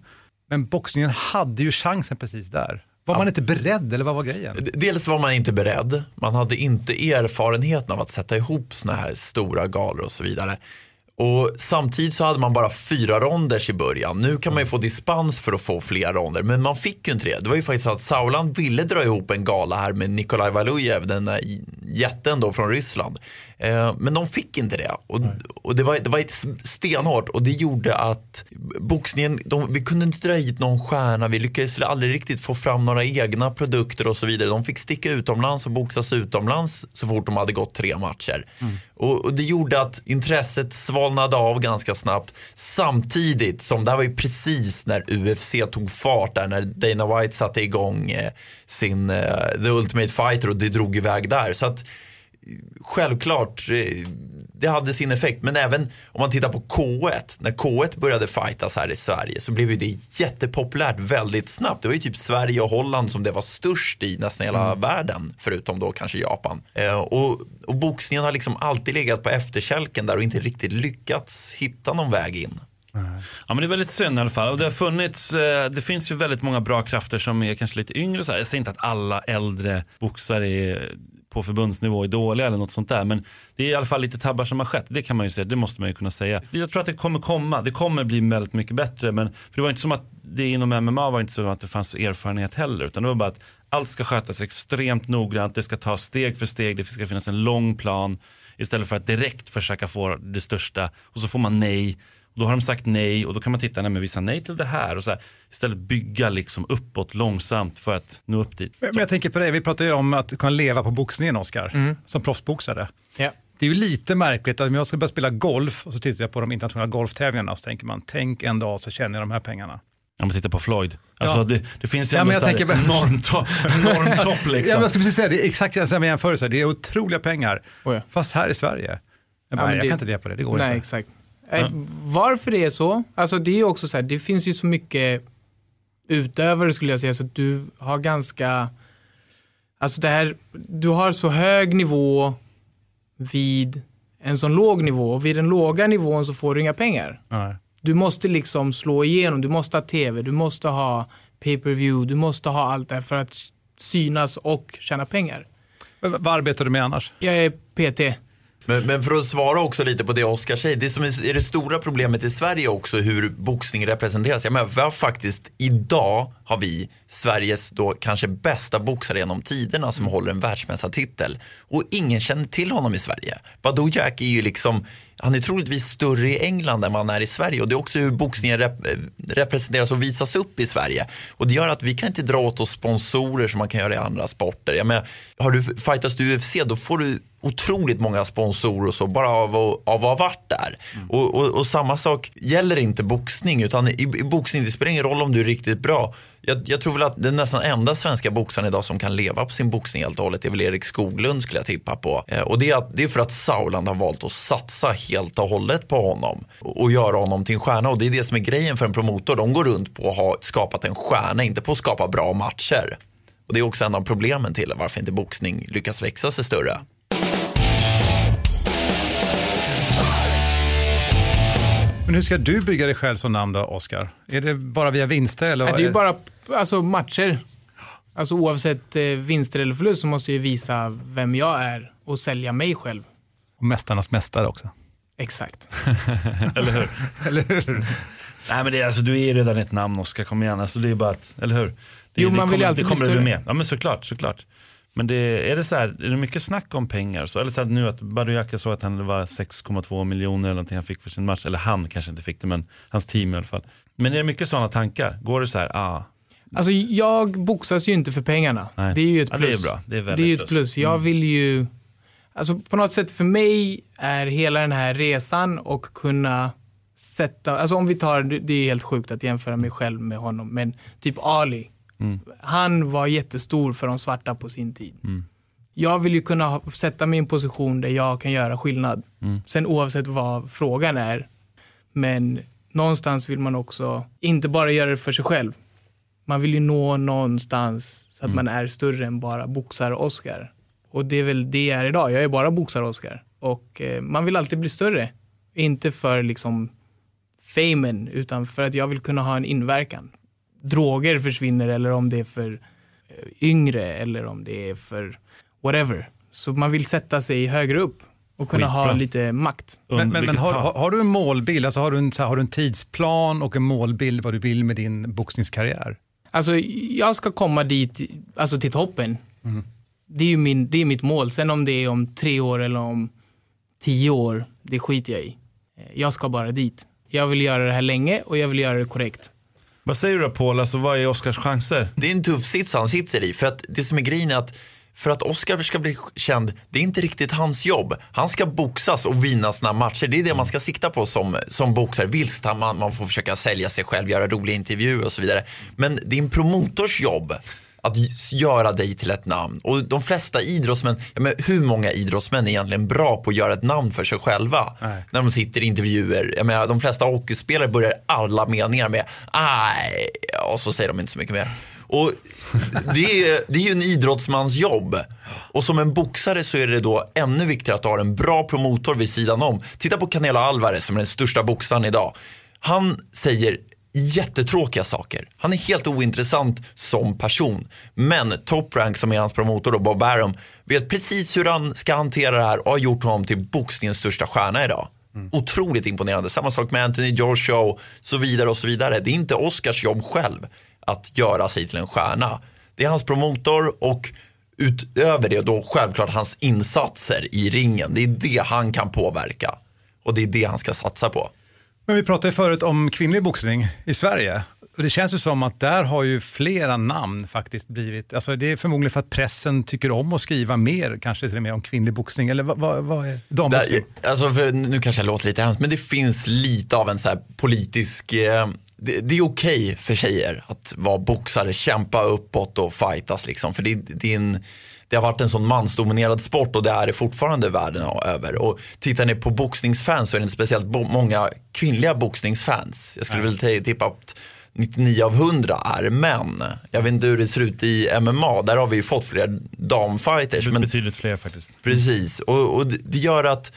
Men boxningen hade ju chansen precis där. Var man inte beredd eller vad var grejen? Dels var man inte beredd. Man hade inte erfarenheten av att sätta ihop såna här stora galor och så vidare. Och samtidigt så hade man bara fyra ronders i början. Nu kan man ju få dispens för att få fler ronder, men man fick ju inte det. Det var ju faktiskt så att Sauland ville dra ihop en gala här med Nikolaj Valujev, den där jätten då från Ryssland. Eh, men de fick inte det. Och, och det, var, det var ett stenhårt och det gjorde att boxningen, de, vi kunde inte dra hit någon stjärna, vi lyckades aldrig riktigt få fram några egna produkter och så vidare. De fick sticka utomlands och boxas utomlands så fort de hade gått tre matcher. Och, och det gjorde att intresset svalnade av ganska snabbt samtidigt som det här var ju precis när UFC tog fart där när Dana White satte igång eh, sin eh, The Ultimate Fighter och det drog iväg där. Så att självklart, eh, det hade sin effekt. Men även om man tittar på K1, när K1 började fightas här i Sverige så blev ju det jättepopulärt väldigt snabbt. Det var ju typ Sverige och Holland som det var störst i nästan hela världen, förutom då kanske Japan. Eh, och, och boxningen har liksom alltid legat på efterkälken där och inte riktigt lyckats hitta någon väg in. Ja men det är väldigt synd i alla fall. Och det har funnits, eh, det finns ju väldigt många bra krafter som är kanske lite yngre. Så här. Jag säger inte att alla äldre boxare är på förbundsnivå är dåliga eller något sånt där. Men det är i alla fall lite tabbar som har skett. Det kan man ju säga, det måste man ju kunna säga. Jag tror att det kommer komma, det kommer bli väldigt mycket bättre. Men, för det var inte som att det inom MMA var inte så att det fanns erfarenhet heller. Utan det var bara att allt ska skötas extremt noggrant. Det ska tas steg för steg. Det ska finnas en lång plan. Istället för att direkt försöka få det största. Och så får man nej. Då har de sagt nej och då kan man titta, nej men vi sa nej till det här. Och så här, istället bygga liksom uppåt långsamt för att nå upp dit. Men men jag tänker på det, vi pratar ju om att kunna leva på boxningen, Oskar, som proffsboxare. Ja. Det är ju lite märkligt att om jag ska börja spela golf och så tittar jag på de internationella golftävlingarna och så tänker man, tänk en dag så tjänar jag de här pengarna. Om man tittar på Floyd. Alltså Ja. det, det finns ju Ja, ändå men jag så här tänker bara- enorm, to enorm topp Ja, liksom. men jag skulle precis säga, det är exakt samma jämförelse, det är otroliga pengar. Oh ja. Fast här i Sverige, jag, bara, men jag det- kan inte leva på det, det går Nej, inte. exakt. Eh, Varför det är så? Alltså det är ju också så här, det finns ju så mycket utövare skulle jag säga, så att du har ganska, alltså det här, du har så hög nivå vid en sån låg nivå och vid den låga nivån så får du inga pengar. Nej. Du måste liksom slå igenom, du måste ha tv, du måste ha pay-per-view, du måste ha allt det här för att synas och tjäna pengar. Men Vad arbetar du med annars? Jag är PT. Men, men för att svara också lite på det Oskar säger, det som är, det stora problemet i Sverige också hur boxning representeras. Jag menar, vi har faktiskt, idag har vi Sveriges då kanske bästa boxare genom tiderna som håller en världsmästartitel. Och ingen känner till honom i Sverige. Badou Jack är ju liksom, han är troligtvis större i England än vad han är i Sverige. Och det är också hur boxningen rep representeras och visas upp i Sverige. Och det gör att vi kan inte dra åt oss sponsorer som man kan göra i andra sporter. Jag menar, har du fightas du UFC då får du otroligt många sponsorer och så bara av, av att ha varit där. Och, och, och samma sak gäller inte boxning utan i, i boxning det spelar ingen roll om du är riktigt bra. Jag, jag tror väl att den nästan enda svenska boxaren idag som kan leva på sin boxning helt och hållet är väl Erik Skoglund skulle jag tippa på. Eh, och det är, det är för att Sauland har valt att satsa helt och hållet på honom och, och göra honom till en stjärna. Och det är det som är grejen för en promotor. De går runt på att ha skapat en stjärna, inte på att skapa bra matcher. Och det är också en av problemen till varför inte boxning lyckas växa sig större. Men hur ska du bygga dig själv som namn då, Oskar? Är det bara via vinster? Eller Nej, vad det är ju bara alltså, matcher. Alltså oavsett eh, vinster eller förlust så måste jag ju visa vem jag är och sälja mig själv. Och Mästarnas mästare också. Exakt. Eller hur? Eller hur? Nej men det är, alltså, du är ju redan ett namn Oskar, kom igen. Alltså, det är bara att, eller hur? Det, Jo, det man vill kommer, ju alltid det bli kommer du bli större. med. Ja men såklart, såklart. Men det, är det så här, är det mycket snack om pengar? Så, eller så här, nu att Badoujac sa att han var 6,2 miljoner eller någonting han fick för sin match. Eller han kanske inte fick det, men hans team i alla fall. Men är det mycket sådana tankar? Går det så här, ah, Alltså jag boxas ju inte för pengarna. Nej. Det är ju ett Ja, det är plus. bra. Det är väldigt det är ju ett plus. plus. Jag Mm. vill ju, alltså på något sätt för mig är hela den här resan och kunna sätta, alltså om vi tar, det är helt sjukt att jämföra mig själv med honom, men typ Ali. Mm. Han var jättestor för de svarta på sin tid. Mm. Jag vill ju kunna sätta mig i en position där jag kan göra skillnad. Mm. Sen oavsett vad frågan är. Men någonstans vill man också inte bara göra det för sig själv. Man vill ju nå någonstans så att Mm. man är större än bara boxar-Oscar. Och det är väl det jag är idag. Jag är bara boxar-Oscar. Och eh, man vill alltid bli större. Inte för liksom famen, utan för att jag vill kunna ha en inverkan. Droger försvinner eller om det är för eh, yngre eller om det är för whatever. Så man vill sätta sig högre upp och kunna ha Skitbra. lite makt. Men, men, men har, har, du en målbild, alltså har, du en, så här, har du en tidsplan och en målbild vad du vill med din boxningskarriär? Alltså, jag ska komma dit, alltså till toppen. Mm. Det är ju min, det är mitt mål. Sen om det är om tre år eller om tio år, det skiter jag i. Eh, Jag ska bara dit. Jag vill göra det här länge och jag vill göra det korrekt. Vad säger du då Paul, alltså, vad är Oscars chanser? Det är en tuff sits han sitter i. För att det som är grejen är att för att Oscar ska bli känd, det är inte riktigt hans jobb. Han ska boxas och vinna sina matcher. Det är det man ska sikta på som, som boxare. Visst, man, man får försöka sälja sig själv, göra roliga intervjuer och så vidare. Men det är en promotors jobb att göra dig till ett namn. Och de flesta idrottsmän, ja, men hur många idrottsmän är egentligen bra på att göra ett namn för sig själva? Nej. När de sitter i intervjuer. Jag menar, de flesta hockeyspelare börjar alla meningar med aj, och så säger de inte så mycket mer. Och det är, det är ju en idrottsmans jobb. Och som en boxare så är det då ännu viktigare att du har en bra promotor vid sidan om. Titta på Canelo Alvarez som är den största boxaren idag. Han säger jättetråkiga saker. Han är helt ointressant som person. Men Top Rank som är hans promotor då, Bob Arum, vet precis hur han ska hantera det här och har gjort honom till boxningens största stjärna idag. Otroligt imponerande. Samma sak med Anthony Joshua och så vidare och så vidare. Det är inte Oscars jobb själv att göra sig till en stjärna. Det är hans promotor och utöver det då självklart hans insatser i ringen. Det är det han kan påverka. Och det är det han ska satsa på. Men vi pratade ju förut om kvinnlig boxning i Sverige. Och det känns ju som att där har ju flera namn faktiskt blivit, alltså det är förmodligen för att pressen tycker om att skriva mer, kanske till och med om kvinnlig boxning, eller vad, vad, vad är damboxning? Alltså för, nu kanske jag låter lite hemskt, men det finns lite av en så politisk, eh, det, det är okej för tjejer att vara boxare, kämpa uppåt och fightas liksom. För det, det, är en, det har varit en sån mansdominerad sport och det är det fortfarande världen över. Och tittar ni på boxningsfans så är det inte speciellt många kvinnliga boxningsfans. Jag skulle vilja t- tippa att 99 av 100 är män. Jag vet inte hur det ser ut i MMA, där har vi ju fått fler damfighters. Men Betydligt fler faktiskt. Precis, och, och det det gör att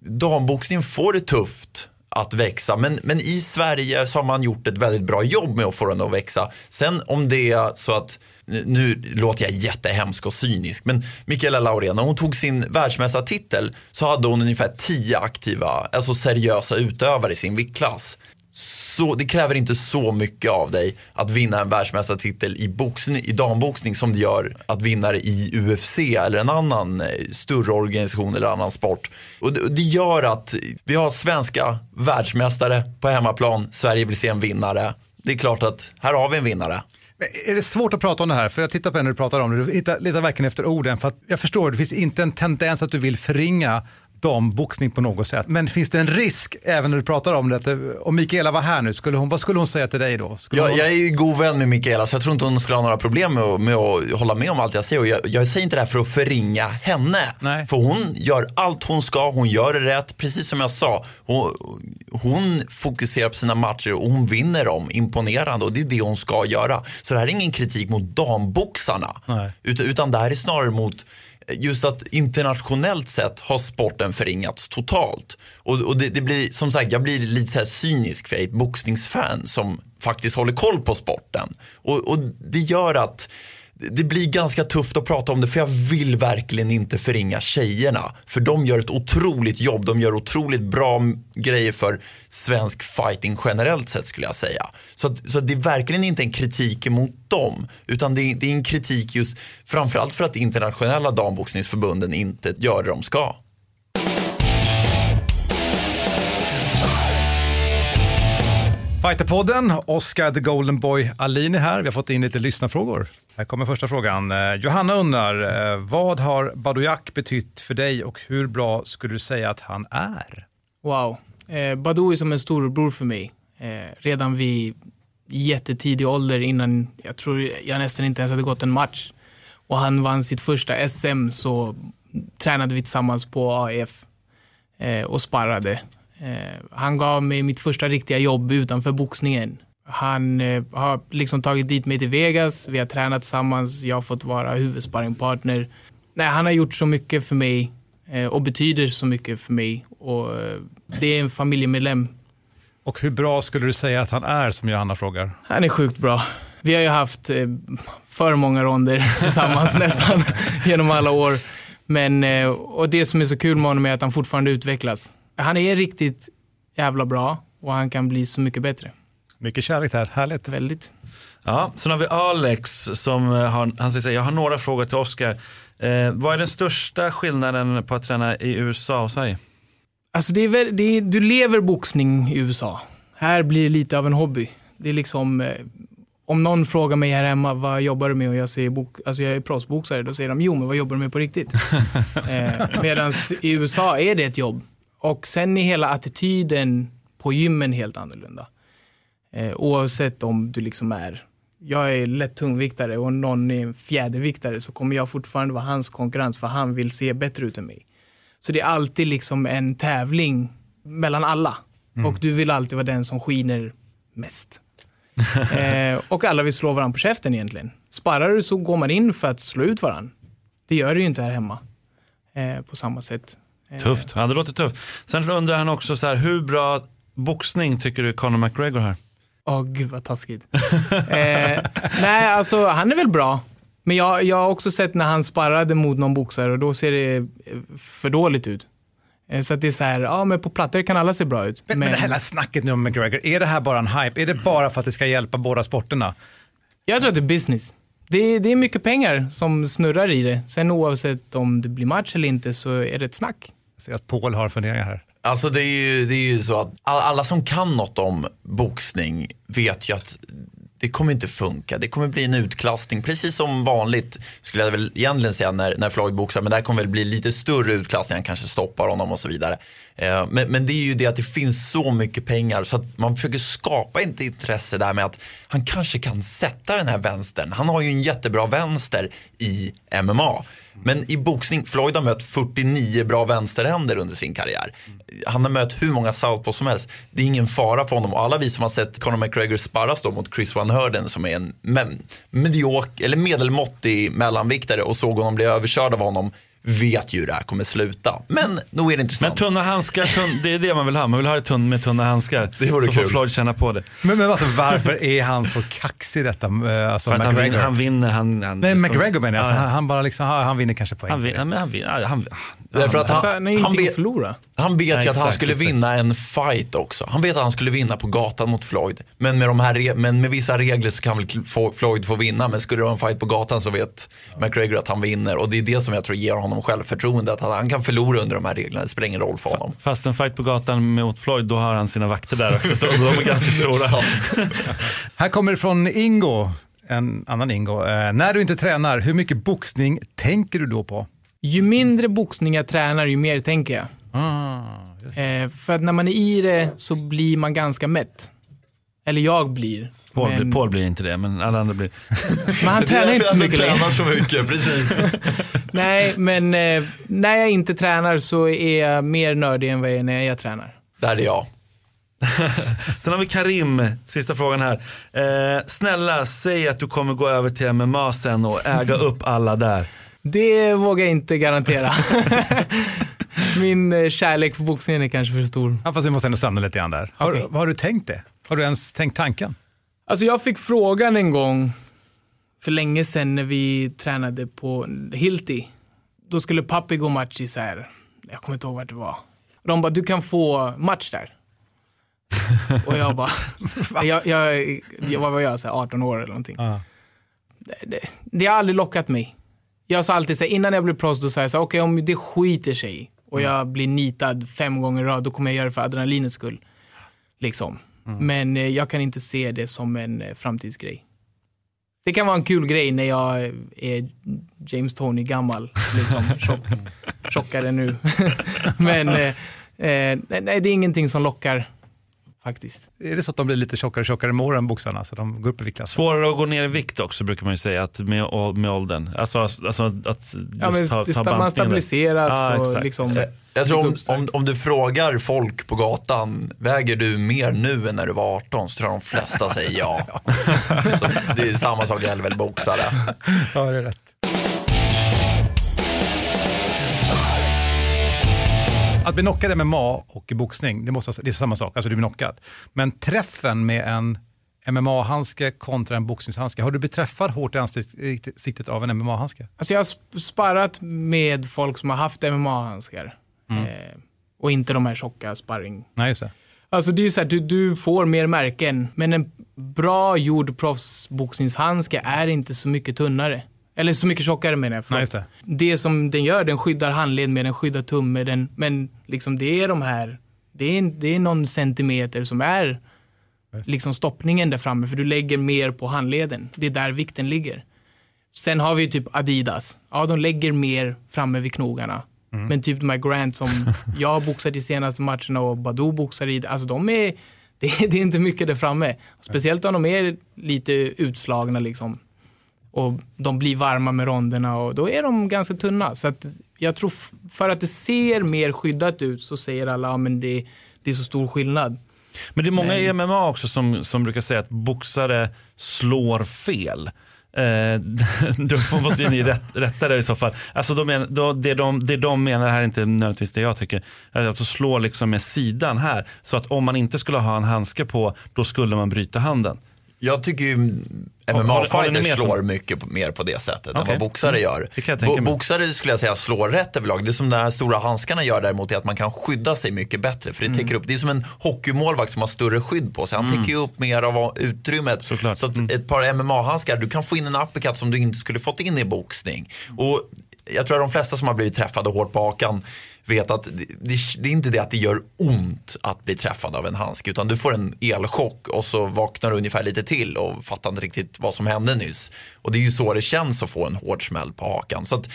damboxningen får det tufft att växa. Men, men i Sverige så har man gjort ett väldigt bra jobb med att få den att växa. Sen om det är så att, nu- låter jag jättehemsk och cynisk, men Mikaela Laurén, när hon tog sin världsmästartitel så hade hon ungefär tio aktiva, alltså seriösa utövare i sin viktklass. Så det kräver inte så mycket av dig att vinna en världsmästartitel i, boxning, i damboxning som det gör att vinna det i UFC eller en annan eh, större organisation eller annan sport. Och det, och det gör att vi har svenska världsmästare på hemmaplan, Sverige vill se en vinnare. Det är klart att här har vi en vinnare. Är det svårt att prata om det här? För jag tittar på det när du pratar om det, du letar verkligen efter orden. För att jag förstår, det finns inte en tendens att du vill förringa damboxning på något sätt. Men finns det en risk, även när du pratar om det, om Mikaela var här nu, skulle hon, vad skulle hon säga till dig då? Jag, hon, jag är ju god vän med Mikaela så jag tror inte hon skulle ha några problem med, att- med att hålla med om allt jag säger. Och jag, jag säger inte det här för att förringa henne. Nej. För hon gör allt hon ska, hon gör det rätt. Precis som jag sa, hon, hon fokuserar på sina matcher och hon vinner dem imponerande och det är det hon ska göra. Så det här är ingen kritik mot damboxarna. Nej. Utan, utan det här är snarare mot just att internationellt sett har sporten förringats totalt. Och, och det, det blir, som sagt, jag blir lite så här cynisk för jag är ett boxningsfan som faktiskt håller koll på sporten. Och, och det gör att det blir ganska tufft att prata om det för jag vill verkligen inte förringa tjejerna. För de gör ett otroligt jobb, de gör otroligt bra grejer för svensk fighting generellt sett skulle jag säga. Så, så det är verkligen inte en kritik emot dem, utan det är, det är en kritik just framförallt för att internationella damboxningsförbunden inte gör det de ska. Fighterpodden, Oscar the Golden Boy Alini här. Vi har fått in lite lyssnarfrågor. Här kommer första frågan. Eh, Johanna undrar, eh, vad har Badoujac betytt för dig och hur bra skulle du säga att han är? Wow. Eh, Badou är som en storebror för mig. Eh, redan vid jättetidig ålder innan, jag tror jag nästan inte ens hade gått en match. Och han vann sitt första SM så tränade vi tillsammans på AF eh, och sparrade. Eh, han gav mig mitt första riktiga jobb utanför boxningen. Han eh, har liksom tagit dit mig till Vegas, vi har tränat tillsammans, jag har fått vara huvudsparringpartner. Nej, han har gjort så mycket för mig eh, och betyder så mycket för mig. Och, eh, det är en familjemedlem. Och hur bra skulle du säga att han är som Johanna frågar? Han är sjukt bra. Vi har ju haft eh, för många ronder tillsammans nästan genom alla år. Men, eh, och det som är så kul med honom är att han fortfarande utvecklas. Han är riktigt jävla bra och han kan bli så mycket bättre. Mycket kärlek här, härligt. Väldigt. Ja, sen har vi Alex som eh, har, han säger jag har några frågor till Oscar. Eh, vad är den största skillnaden på att träna i USA och Sverige? Alltså det är väl, det är, du lever boxning i USA. Här blir det lite av en hobby. Det är liksom, eh, om någon frågar mig här hemma, vad jobbar du med? Och jag säger, bok, alltså jag är proffsboxare. Då säger de, jo men vad jobbar du med på riktigt? eh, Medan i USA är det ett jobb. Och sen är hela attityden på gymmen helt annorlunda. Eh, oavsett om du liksom är, jag är lätt tungviktare och någon är en fjäderviktare så kommer jag fortfarande vara hans konkurrens för han vill se bättre ut än mig. Så det är alltid liksom en tävling mellan alla. Och du vill alltid vara den som skiner mest. eh, och alla vill slå varandra på käften egentligen. Sparrar du så går man in för att slå ut varandra. Det gör det ju inte här hemma eh, på samma sätt. Eh, Tufft, ja, det låter tufft. Sen undrar han också så här, hur bra boxning tycker du Conor McGregor har? Åh gud vad taskigt. eh, nej, alltså han är väl bra. Men jag, jag har också sett när han sparrade mot någon boxare och då ser det eh, för dåligt ut. Eh, så att det är så här, ja men på plattor kan alla se bra ut. Men, men det här snacket nu om McGregor, är det här bara en hype? Är det bara för att det ska hjälpa båda sporterna? Jag tror att det är business. Det är, det är mycket pengar som snurrar i det. Sen oavsett om det blir match eller inte så är det ett snack. Jag ser att Paul har funderingar här. Alltså det är ju, det är ju så att all- alla som kan något om boxning vet ju att det kommer inte funka. Det kommer bli en utklassning, precis som vanligt skulle jag väl egentligen säga när, när Floyd boxar. Men det här kommer väl bli lite större utklassning, han kanske stoppar honom och så vidare. Eh, men, men det är ju det att det finns så mycket pengar så att man försöker skapa ett intresse där med att han kanske kan sätta den här vänstern. Han har ju en jättebra vänster i MMA. Men i boxning, Floyd har mött 49 bra vänsterhänder under sin karriär. Han har mött hur många southpaws som helst. Det är ingen fara för honom. Och alla vi som har sett Conor McGregor sparras då mot Chris Van Hörden som är en mediok eller medelmåttig mellanviktare och såg honom bli överkörd av honom vet ju hur det här kommer sluta. Men nog är det intressant. Men tunna handskar, tunn, det är det man vill ha. Man vill ha det tunn, med tunna handskar. Det vore så får kul. Floyd känna på det. Men, men alltså, varför är han så kaxig detta? eh, Alltså, För att han, vinner, han vinner. Han, han, Nej, McGregor menar jag. Alltså, han, han bara liksom, han, han vinner kanske poäng. Han vinner, men han vinner. Han, Därför att Alltså, han, han ju han, vet, han vet Nej, ju att han exakt, skulle exakt. vinna en fight också. Han vet att han skulle vinna på gatan mot Floyd. Men med, de här men med vissa regler så kan väl Floyd få vinna. Men skulle det vara en fight på gatan så vet McGregor att han vinner. Och det är det som jag tror ger honom självförtroende. Att han, kan förlora under de här reglerna. Det spelar ingen roll för honom. Fast en fight på gatan mot Floyd, då har han sina vakter där också. Så de är ganska stora. Här kommer det från Ingo, en annan Ingo. Eh, när du inte tränar, hur mycket boxning tänker du då på? Ju mindre boxning jag tränar, ju mer tänker jag. Ah. Eh, för att när man är i det så blir man ganska mätt. Eller jag blir. Paul, Men- blir, Paul blir inte det, men alla andra blir. Men han tränar inte så mycket längre. tränar så mycket, precis. Nej, men eh, när jag inte tränar så är jag mer nördig än vad jag är när jag tränar. Där är jag. Sen har vi Karim, sista frågan här. Eh, snälla, säg att du kommer gå över till MMA sen och äga upp alla där. Det vågar jag inte garantera. Min eh, kärlek för boxningen är kanske för stor. Ja, fast vi måste ändå stanna lite grann där. Har, Okej. har du tänkt det? Har du ens tänkt tanken? Alltså jag fick frågan en gång för länge sedan när vi tränade på Hilti. Då skulle Pappi gå match i så här, jag kommer inte ihåg vart det var. De bara, du kan få match där. Och jag bara, jag, jag, jag, vad var jag, så här 18 år eller någonting. Ja. Det, det, det har aldrig lockat mig. Jag sa alltid så här, innan jag blev proffs, då sa jag så här, okej om det skiter sig och jag blir nitad fem gånger i rad, då kommer jag göra det för adrenalinets skull. Liksom. Men eh, jag kan inte se det som en eh, framtidsgrej. Det kan vara en kul grej när jag är James Tony gammal, liksom, tjock, tjockare nu. Men eh, eh, nej, det är ingenting som lockar faktiskt. Är det så att de blir lite tjockare och tjockare med åren, boxarna, så de går upp i viktklass? Svårare att gå ner i vikt också brukar man ju säga att med, med åldern. Alltså, alltså att Ja, men ta, det, ta sta- man stabiliseras Ja, och exakt. liksom... Jag tror om, om, om du frågar folk på gatan, väger du mer nu än när du var 18? Så tror jag de flesta säger ja. Så det är samma sak gäller väl boxare. Ja, det är rätt. Att bli knockad i MMA och i boxning, det, måste, det är samma sak, alltså du blir knockad. Men träffen med en MMA-handske kontra en boxningshandske, har du blivit träffad hårt i ansiktet av en MMA-handske? Alltså jag har sp- sparrat med folk som har haft MMA-handskar. Mm. Eh, och inte de här tjocka sparring. Nej, just det. Alltså det är ju så här, du, du får mer märken, men en bra gjord proffsboxningshandske är inte så mycket tunnare. Eller så mycket tjockare menar jag. Nej, det. det som den gör, den skyddar handled med den skyddar tumme, den, men liksom det är de här, det är, det är någon centimeter som är liksom stoppningen där framme, för du lägger mer på handleden. Det är där vikten ligger. Sen har vi typ Adidas. Ja, de lägger mer framme vid knogarna. Mm. Men typ de här Grant som jag boxade i senaste matcherna och Badou boxar i, alltså de är, det är, det är inte mycket där framme. Speciellt om de är lite utslagna liksom. Och de blir varma med ronderna och då är de ganska tunna. Så att jag tror för att det ser mer skyddat ut så säger alla, ja men det, det är så stor skillnad. Men det är många i MMA också som, som brukar säga att boxare slår fel. Eh, då måste ju ni rätt, rätta det i så fall. Alltså de men, då, det, de, det de menar här är inte nödvändigtvis det jag tycker. Att de slår liksom med sidan här. Så att om man inte skulle ha en handske på, då skulle man bryta handen. Jag tycker ju MMA-fighters slår som- mycket mer på det sättet än Okej. vad boxare Mm. gör. Mig. boxare skulle jag säga slår rätt överlag. Det som de här stora handskarna gör däremot är att man kan skydda sig mycket bättre. För det, Mm. upp, det är som en hockeymålvakt som har större skydd på sig. Han täcker ju upp mer av utrymmet. Så att Mm. ett par MMA-handskar, du kan få in en uppercut som du inte skulle fått in i boxning. Och jag tror att de flesta som har blivit träffade hårt på hakan vet att det, det, är inte det att det gör ont att bli träffad av en handske utan du får en elchock och så vaknar du ungefär lite till och fattar inte riktigt vad som hände nyss. Och det är ju så det känns att få en hård smäll på hakan. Så att,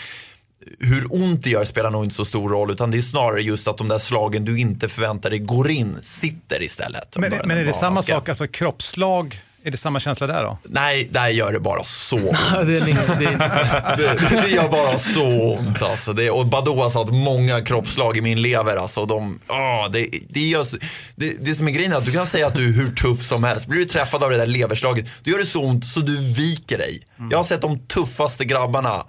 hur ont det gör spelar nog inte så stor roll utan det är snarare just att de där slagen du inte förväntar dig går in sitter istället. Men, men är det samma sak, alltså kroppslag, är det samma känsla där då? Nej, där gör det bara så ont. Det, det, det, gör bara så ont alltså. Det, och Badou har satt många kroppslag i min lever alltså. De, åh, det, det, gör, det, det som är grejen är att du kan säga att du är hur tuff som helst. Blir du träffad av det där leverslaget, då gör det så ont så du viker dig. Jag har sett de tuffaste grabbarna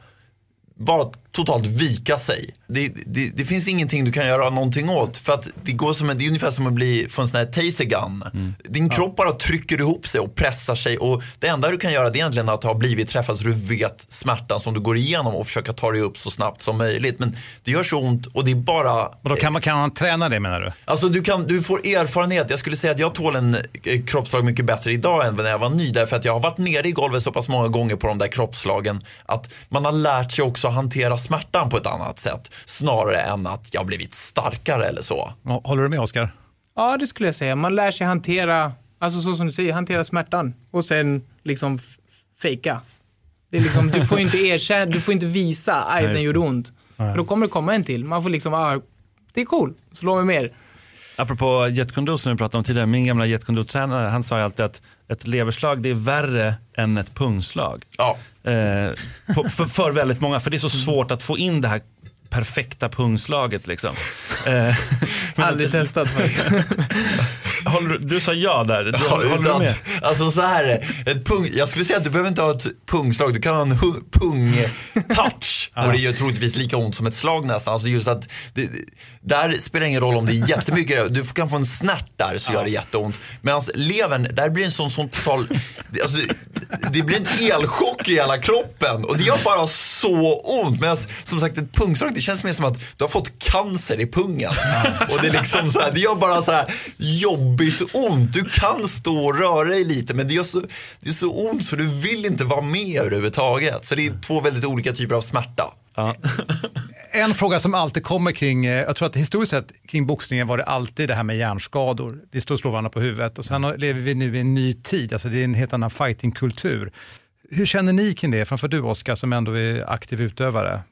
bara totalt vika sig. Det, det, det finns ingenting du kan göra någonting åt. För att det, går som en, det är ungefär som att bli få en sån här taser gun. Din kropp bara trycker ihop sig och pressar sig. Och det enda du kan göra det är egentligen att ha blivit träffad så du vet smärtan som du går igenom och försöka ta dig upp så snabbt som möjligt. Men det gör så ont och det är bara... Och då kan man, kan man träna det menar du? Alltså du, kan, du får erfarenhet. Jag skulle säga att jag tål en eh, kroppsslag mycket bättre idag än när jag var ny. Därför att jag har varit nere i golvet så pass många gånger på de där kroppsslagen. Att man har lärt sig också att hantera smärtan på ett annat sätt. Snarare än att jag har blivit starkare eller så. Håller du med Oskar? ja, det skulle jag säga. Man lär sig hantera, alltså så som du säger, hantera smärtan och sen liksom fejka. Det är liksom, du får inte erkänna, du får inte visa, aj den gjorde ont. Nej. För då kommer det komma en till. Man får liksom, ah, det är cool, slå mig mer. Apropå Jet Kune som vi pratade om tidigare, min gamla Jet Kune tränare han sa ju alltid att ett leverslag det är värre än ett pungslag. Ja. Eh, på, för, för väldigt många, för det är så svårt att få in det här perfekta pungslaget. Liksom. Eh, Aldrig testat faktiskt. du- du sa ja där. Du, Ja, håller du utan- med? Alltså så här ett pung, Jag skulle säga att du behöver inte ha ett pungslag, du kan ha en pung-touch. och det gör troligtvis lika ont som ett slag nästan. Alltså just att det, där spelar det ingen roll om det är jättemycket, du kan få en snärt där så gör det jätteont. Medan levern, där blir en sån, sån total, det- alltså, det blir en elchock i hela kroppen och det gör bara så ont. Medan som sagt ett pungslag, det känns mer som att du har fått cancer i pungen. Och det är liksom så här, det gör bara så här jobbigt ont. Du kan stå och röra dig lite men det gör så, det är så ont så du vill inte vara med överhuvudtaget. Så det är två väldigt olika typer av smärta. En fråga som alltid kommer kring, eh, jag tror att historiskt sett kring boxningen var det alltid det här med hjärnskador. Det står och slår varandra på huvudet och sen lever vi nu i en ny tid, alltså det är en helt annan fightingkultur. Hur känner ni kring det, framför du Oskar som ändå är aktiv utövare?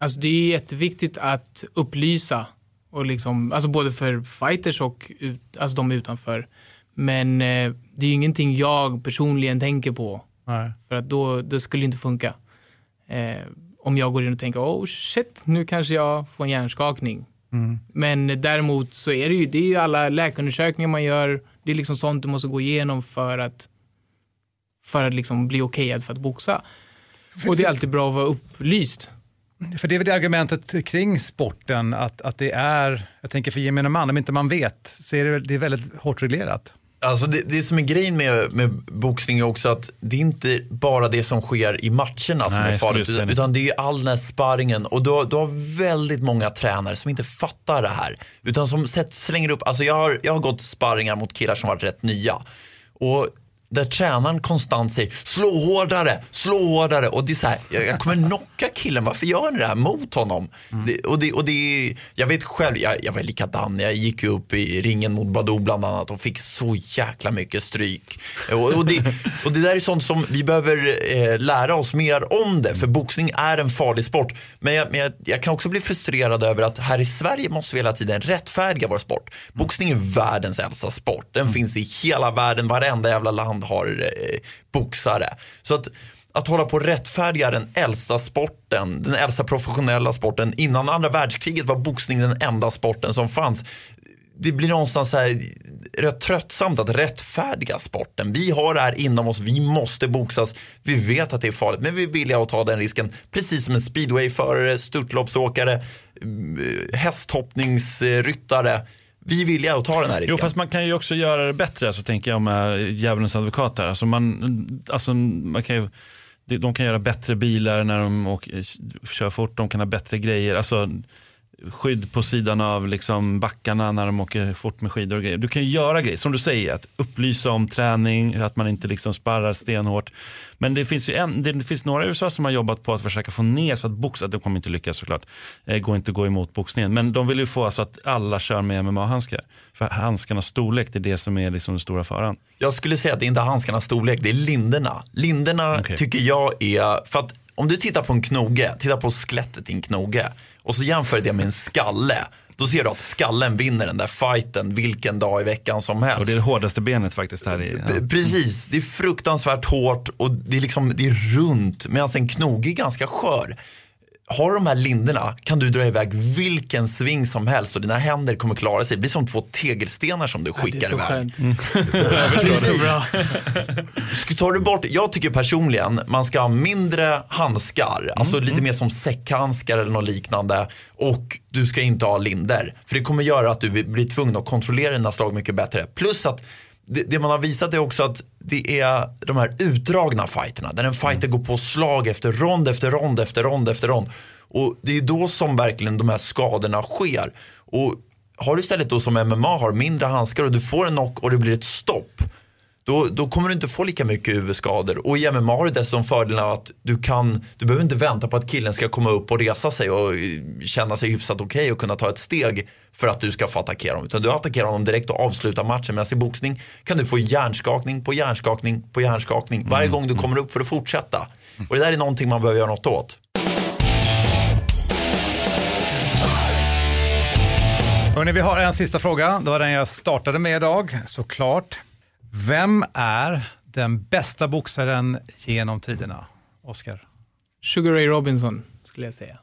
Alltså det är jätteviktigt att upplysa, och liksom, alltså både för fighters och ut, alltså de utanför. Men eh, det är ingenting jag personligen tänker på, Nej. för att då det skulle inte funka. Eh, om jag går in och tänker, oh shit, nu kanske jag får en hjärnskakning. Men däremot så är det ju, det är ju alla läkarundersökningar man gör, det är liksom sånt du måste gå igenom för att, för att liksom bli okejad för att boxa. Och det är alltid bra att vara upplyst. För det är väl det argumentet kring sporten, att, att det är, jag tänker för gemene man, om inte man vet, så är det, det är väldigt hårt reglerat. Alltså det, det som är grejen med, med boxning är också att det är inte bara det som sker i matcherna som Nej, är jag skulle farligt. Utan, det. utan det är ju all den här sparringen och du har, du har väldigt många tränare som inte fattar det här. Utan som slänger upp, alltså jag har, jag har gått sparringar mot killar som varit rätt nya. Och där tränaren konstant säger slå hårdare, slå hårdare och det är så här, jag, kommer knocka killen, varför gör ni det här mot honom? Det, och det, och det, jag vet själv, jag, jag var likadan, jag gick ju upp i ringen mot Badou bland annat och fick så jäkla mycket stryk. Och, och, det, och det där är sånt som vi behöver eh, lära oss mer om det, för boxning är en farlig sport. Men, jag, men jag, jag kan också bli frustrerad över att här i Sverige måste vi hela tiden rättfärdiga vår sport. Boxning är världens äldsta sport, den finns i hela världen, varenda jävla land har eh, boxare. Så att att hålla på och rättfärdiga den äldsta sporten, den äldsta professionella sporten. Innan andra världskriget var boxning den enda sporten som fanns. Det blir någonstans så här, rätt tröttsamt att rättfärdiga sporten. Vi har det här inom oss, vi måste boxas. Vi vet att det är farligt, men vi är villiga att ta den risken. Precis som en speedwayförare, störtloppsåkare, eh, hästhoppningsryttare. Vi är villiga att ta den här risken. Jo, fast man kan ju också göra det bättre, alltså, tänker jag är djävulens advokat här. Alltså, man, alltså, man kan ju, de- de kan göra bättre bilar när de åker, kör fort, de kan ha bättre grejer. Alltså, skydd på sidan av liksom backarna när de åker fort med skidor och grejer. Du kan ju göra grejer, som du säger, att upplysa om träning, att man inte liksom sparrar stenhårt. Men det finns ju en, det, finns några i USA som har jobbat på att försöka få ner så att box, att de kommer inte lyckas såklart, eh, går inte att gå emot boxningen. Men de vill ju få så att alla kör med MMA-handskar. För handskarnas storlek, det är det som är liksom den stora faran. Jag skulle säga att det är inte handskarnas storlek, det är linderna. Linderna Okej. tycker jag är, för att om du tittar på en knoge, titta på skelettet i en knoge och så jämför det med en skalle. Då ser du att skallen vinner den där fighten vilken dag i veckan som helst. Och det är det hårdaste benet faktiskt här i. P- Precis, det är fruktansvärt hårt och det är, liksom, det är runt medan en knoge är ganska skör. Har de här linderna kan du dra iväg vilken sving som helst och dina händer kommer klara sig. Det blir som två tegelstenar som du Det är skickar så iväg. Precis. Ska- Tar du bort, jag tycker personligen man ska ha mindre handskar, alltså lite mer som säckhandskar eller något liknande. Och du ska inte ha linder. För det kommer göra att du blir tvungen att kontrollera dina slag mycket bättre. Plus att det, det man har visat är också att det är de här utdragna fighterna. Där en fighter går på slag efter rond efter rond efter rond efter rond. Och det är då som verkligen de här skadorna sker. Och har du istället då som MMA har mindre handskar och du får en knock och det blir ett stopp. Då, då kommer du inte få lika mycket huvudskador. Och i MMA har du dessutom fördelen av att du kan, du behöver inte vänta på att killen ska komma upp och resa sig och eh, känna sig hyfsat okej och kunna ta ett steg för att du ska få attackera honom. Utan du attackerar honom direkt och avslutar matchen. Medan i boxning kan du få hjärnskakning på hjärnskakning på hjärnskakning varje gång du kommer upp för att fortsätta. Och det där är någonting man behöver göra något åt. Hörrni, vi har en sista fråga. Det var den jag startade med idag, såklart. Vem är den bästa boxaren genom tiderna? Oskar? Sugar Ray Robinson skulle jag säga.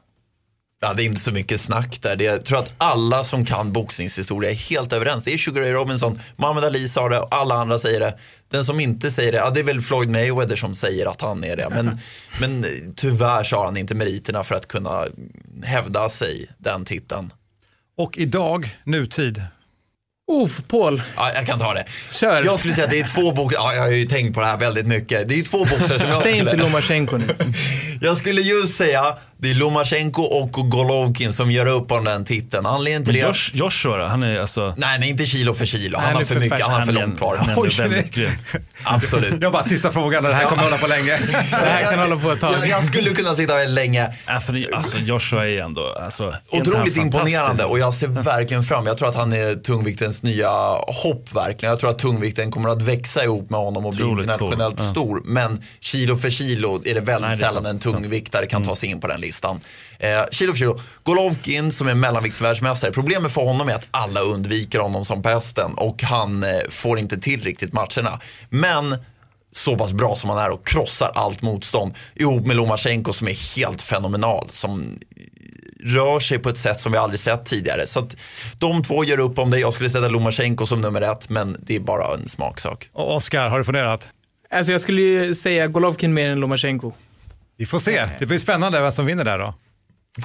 Ja, det är inte så mycket snack där. Det, jag tror att alla som kan boxningshistoria är helt överens. Det är Sugar Ray Robinson, Muhammad Ali sa det och alla andra säger det. Den som inte säger det, ja, det är väl Floyd Mayweather som säger att han är det. Men, men tyvärr så har han inte meriterna för att kunna hävda sig den titeln. Och idag, nutid, Uff, Paul. Ja, jag kan ta det. Kör. Jag skulle säga att det är två boxare, ja, jag har ju tänkt på det här väldigt mycket. Det är två boxare som jag Säg skulle... inte Lomachenko nu. Jag skulle just säga, det är Lomachenko och Golovkin som gör upp om den titeln. Anledningen till Men det... Josh, Joshua då? Han är alltså... Nej, nej, inte kilo för kilo. Han har för för mycket, han har för långt kvar. han är väldigt grym. Absolut. jag bara sista frågan, det här kommer hålla på länge. Det här kan hålla på ett tag. Jag, jag skulle kunna sitta väldigt länge. Ja, för det- alltså, Joshua är ändå... Alltså, Otroligt imponerande och jag ser verkligen fram Jag tror att han är tungviktens nya hopp verkligen. Jag tror att tungvikten kommer att växa ihop med honom och bli Otroligt internationellt cool. Stor. Men kilo för kilo är det väldigt Nej, det sällan sant. Mm. en tungviktare kan ta sig in på den listan. Eh, kilo för kilo. Golovkin som är mellanviktsvärldsmästare. Problemet för honom är att alla undviker honom som pesten och han eh, får inte till riktigt matcherna. Men så pass bra som han är och krossar allt motstånd ihop med Lomachenko som är helt fenomenal. Som rör sig på ett sätt som vi aldrig sett tidigare. Så att de två gör upp om det. Jag skulle sätta Lomachenko som nummer ett, men det är bara en smaksak. Och Oskar, har du funderat? Alltså jag skulle ju säga Golovkin mer än Lomachenko. Vi får se. Det blir spännande vem som vinner där då.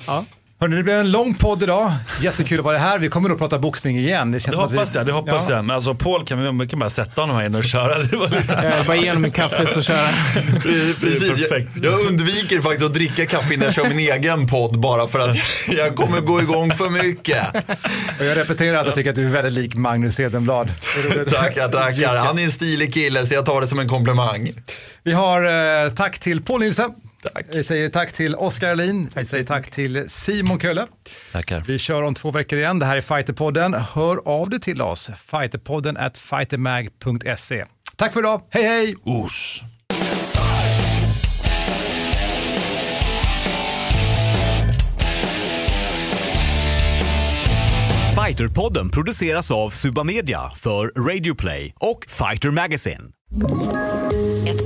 Ja. Hörrni, det blev en lång podd idag. Jättekul att vara här. Vi kommer nog prata boxning igen. Det, känns Det att vi- hoppas jag, det hoppas Ja. jag. Men alltså Paul kan vi, kan bara sätta honom här inne och köra. Det var liksom... Jag bara ge honom en kaffe så kör han. Precis, jag, jag undviker faktiskt att dricka kaffe innan jag kör min egen podd bara för att jag kommer gå igång för mycket. Och jag repeterar att jag tycker att du är väldigt lik Magnus Hedenblad. Tackar, tackar. Han är en stilig kille så jag tar det som en komplimang. Vi har eh, tack till Paul Nilsson. Tack. Vi säger tack till Oskar Alin. Vi säger tack till Simon Kölle. Tackar. Vi kör om två veckor igen. Det här är Fighterpodden. Hör av dig till oss. Fighterpodden at fightermag.se. Tack för idag. Hej hej! Usch. Fighterpodden produceras av Suba Media för Radio Play och Fighter Magazine.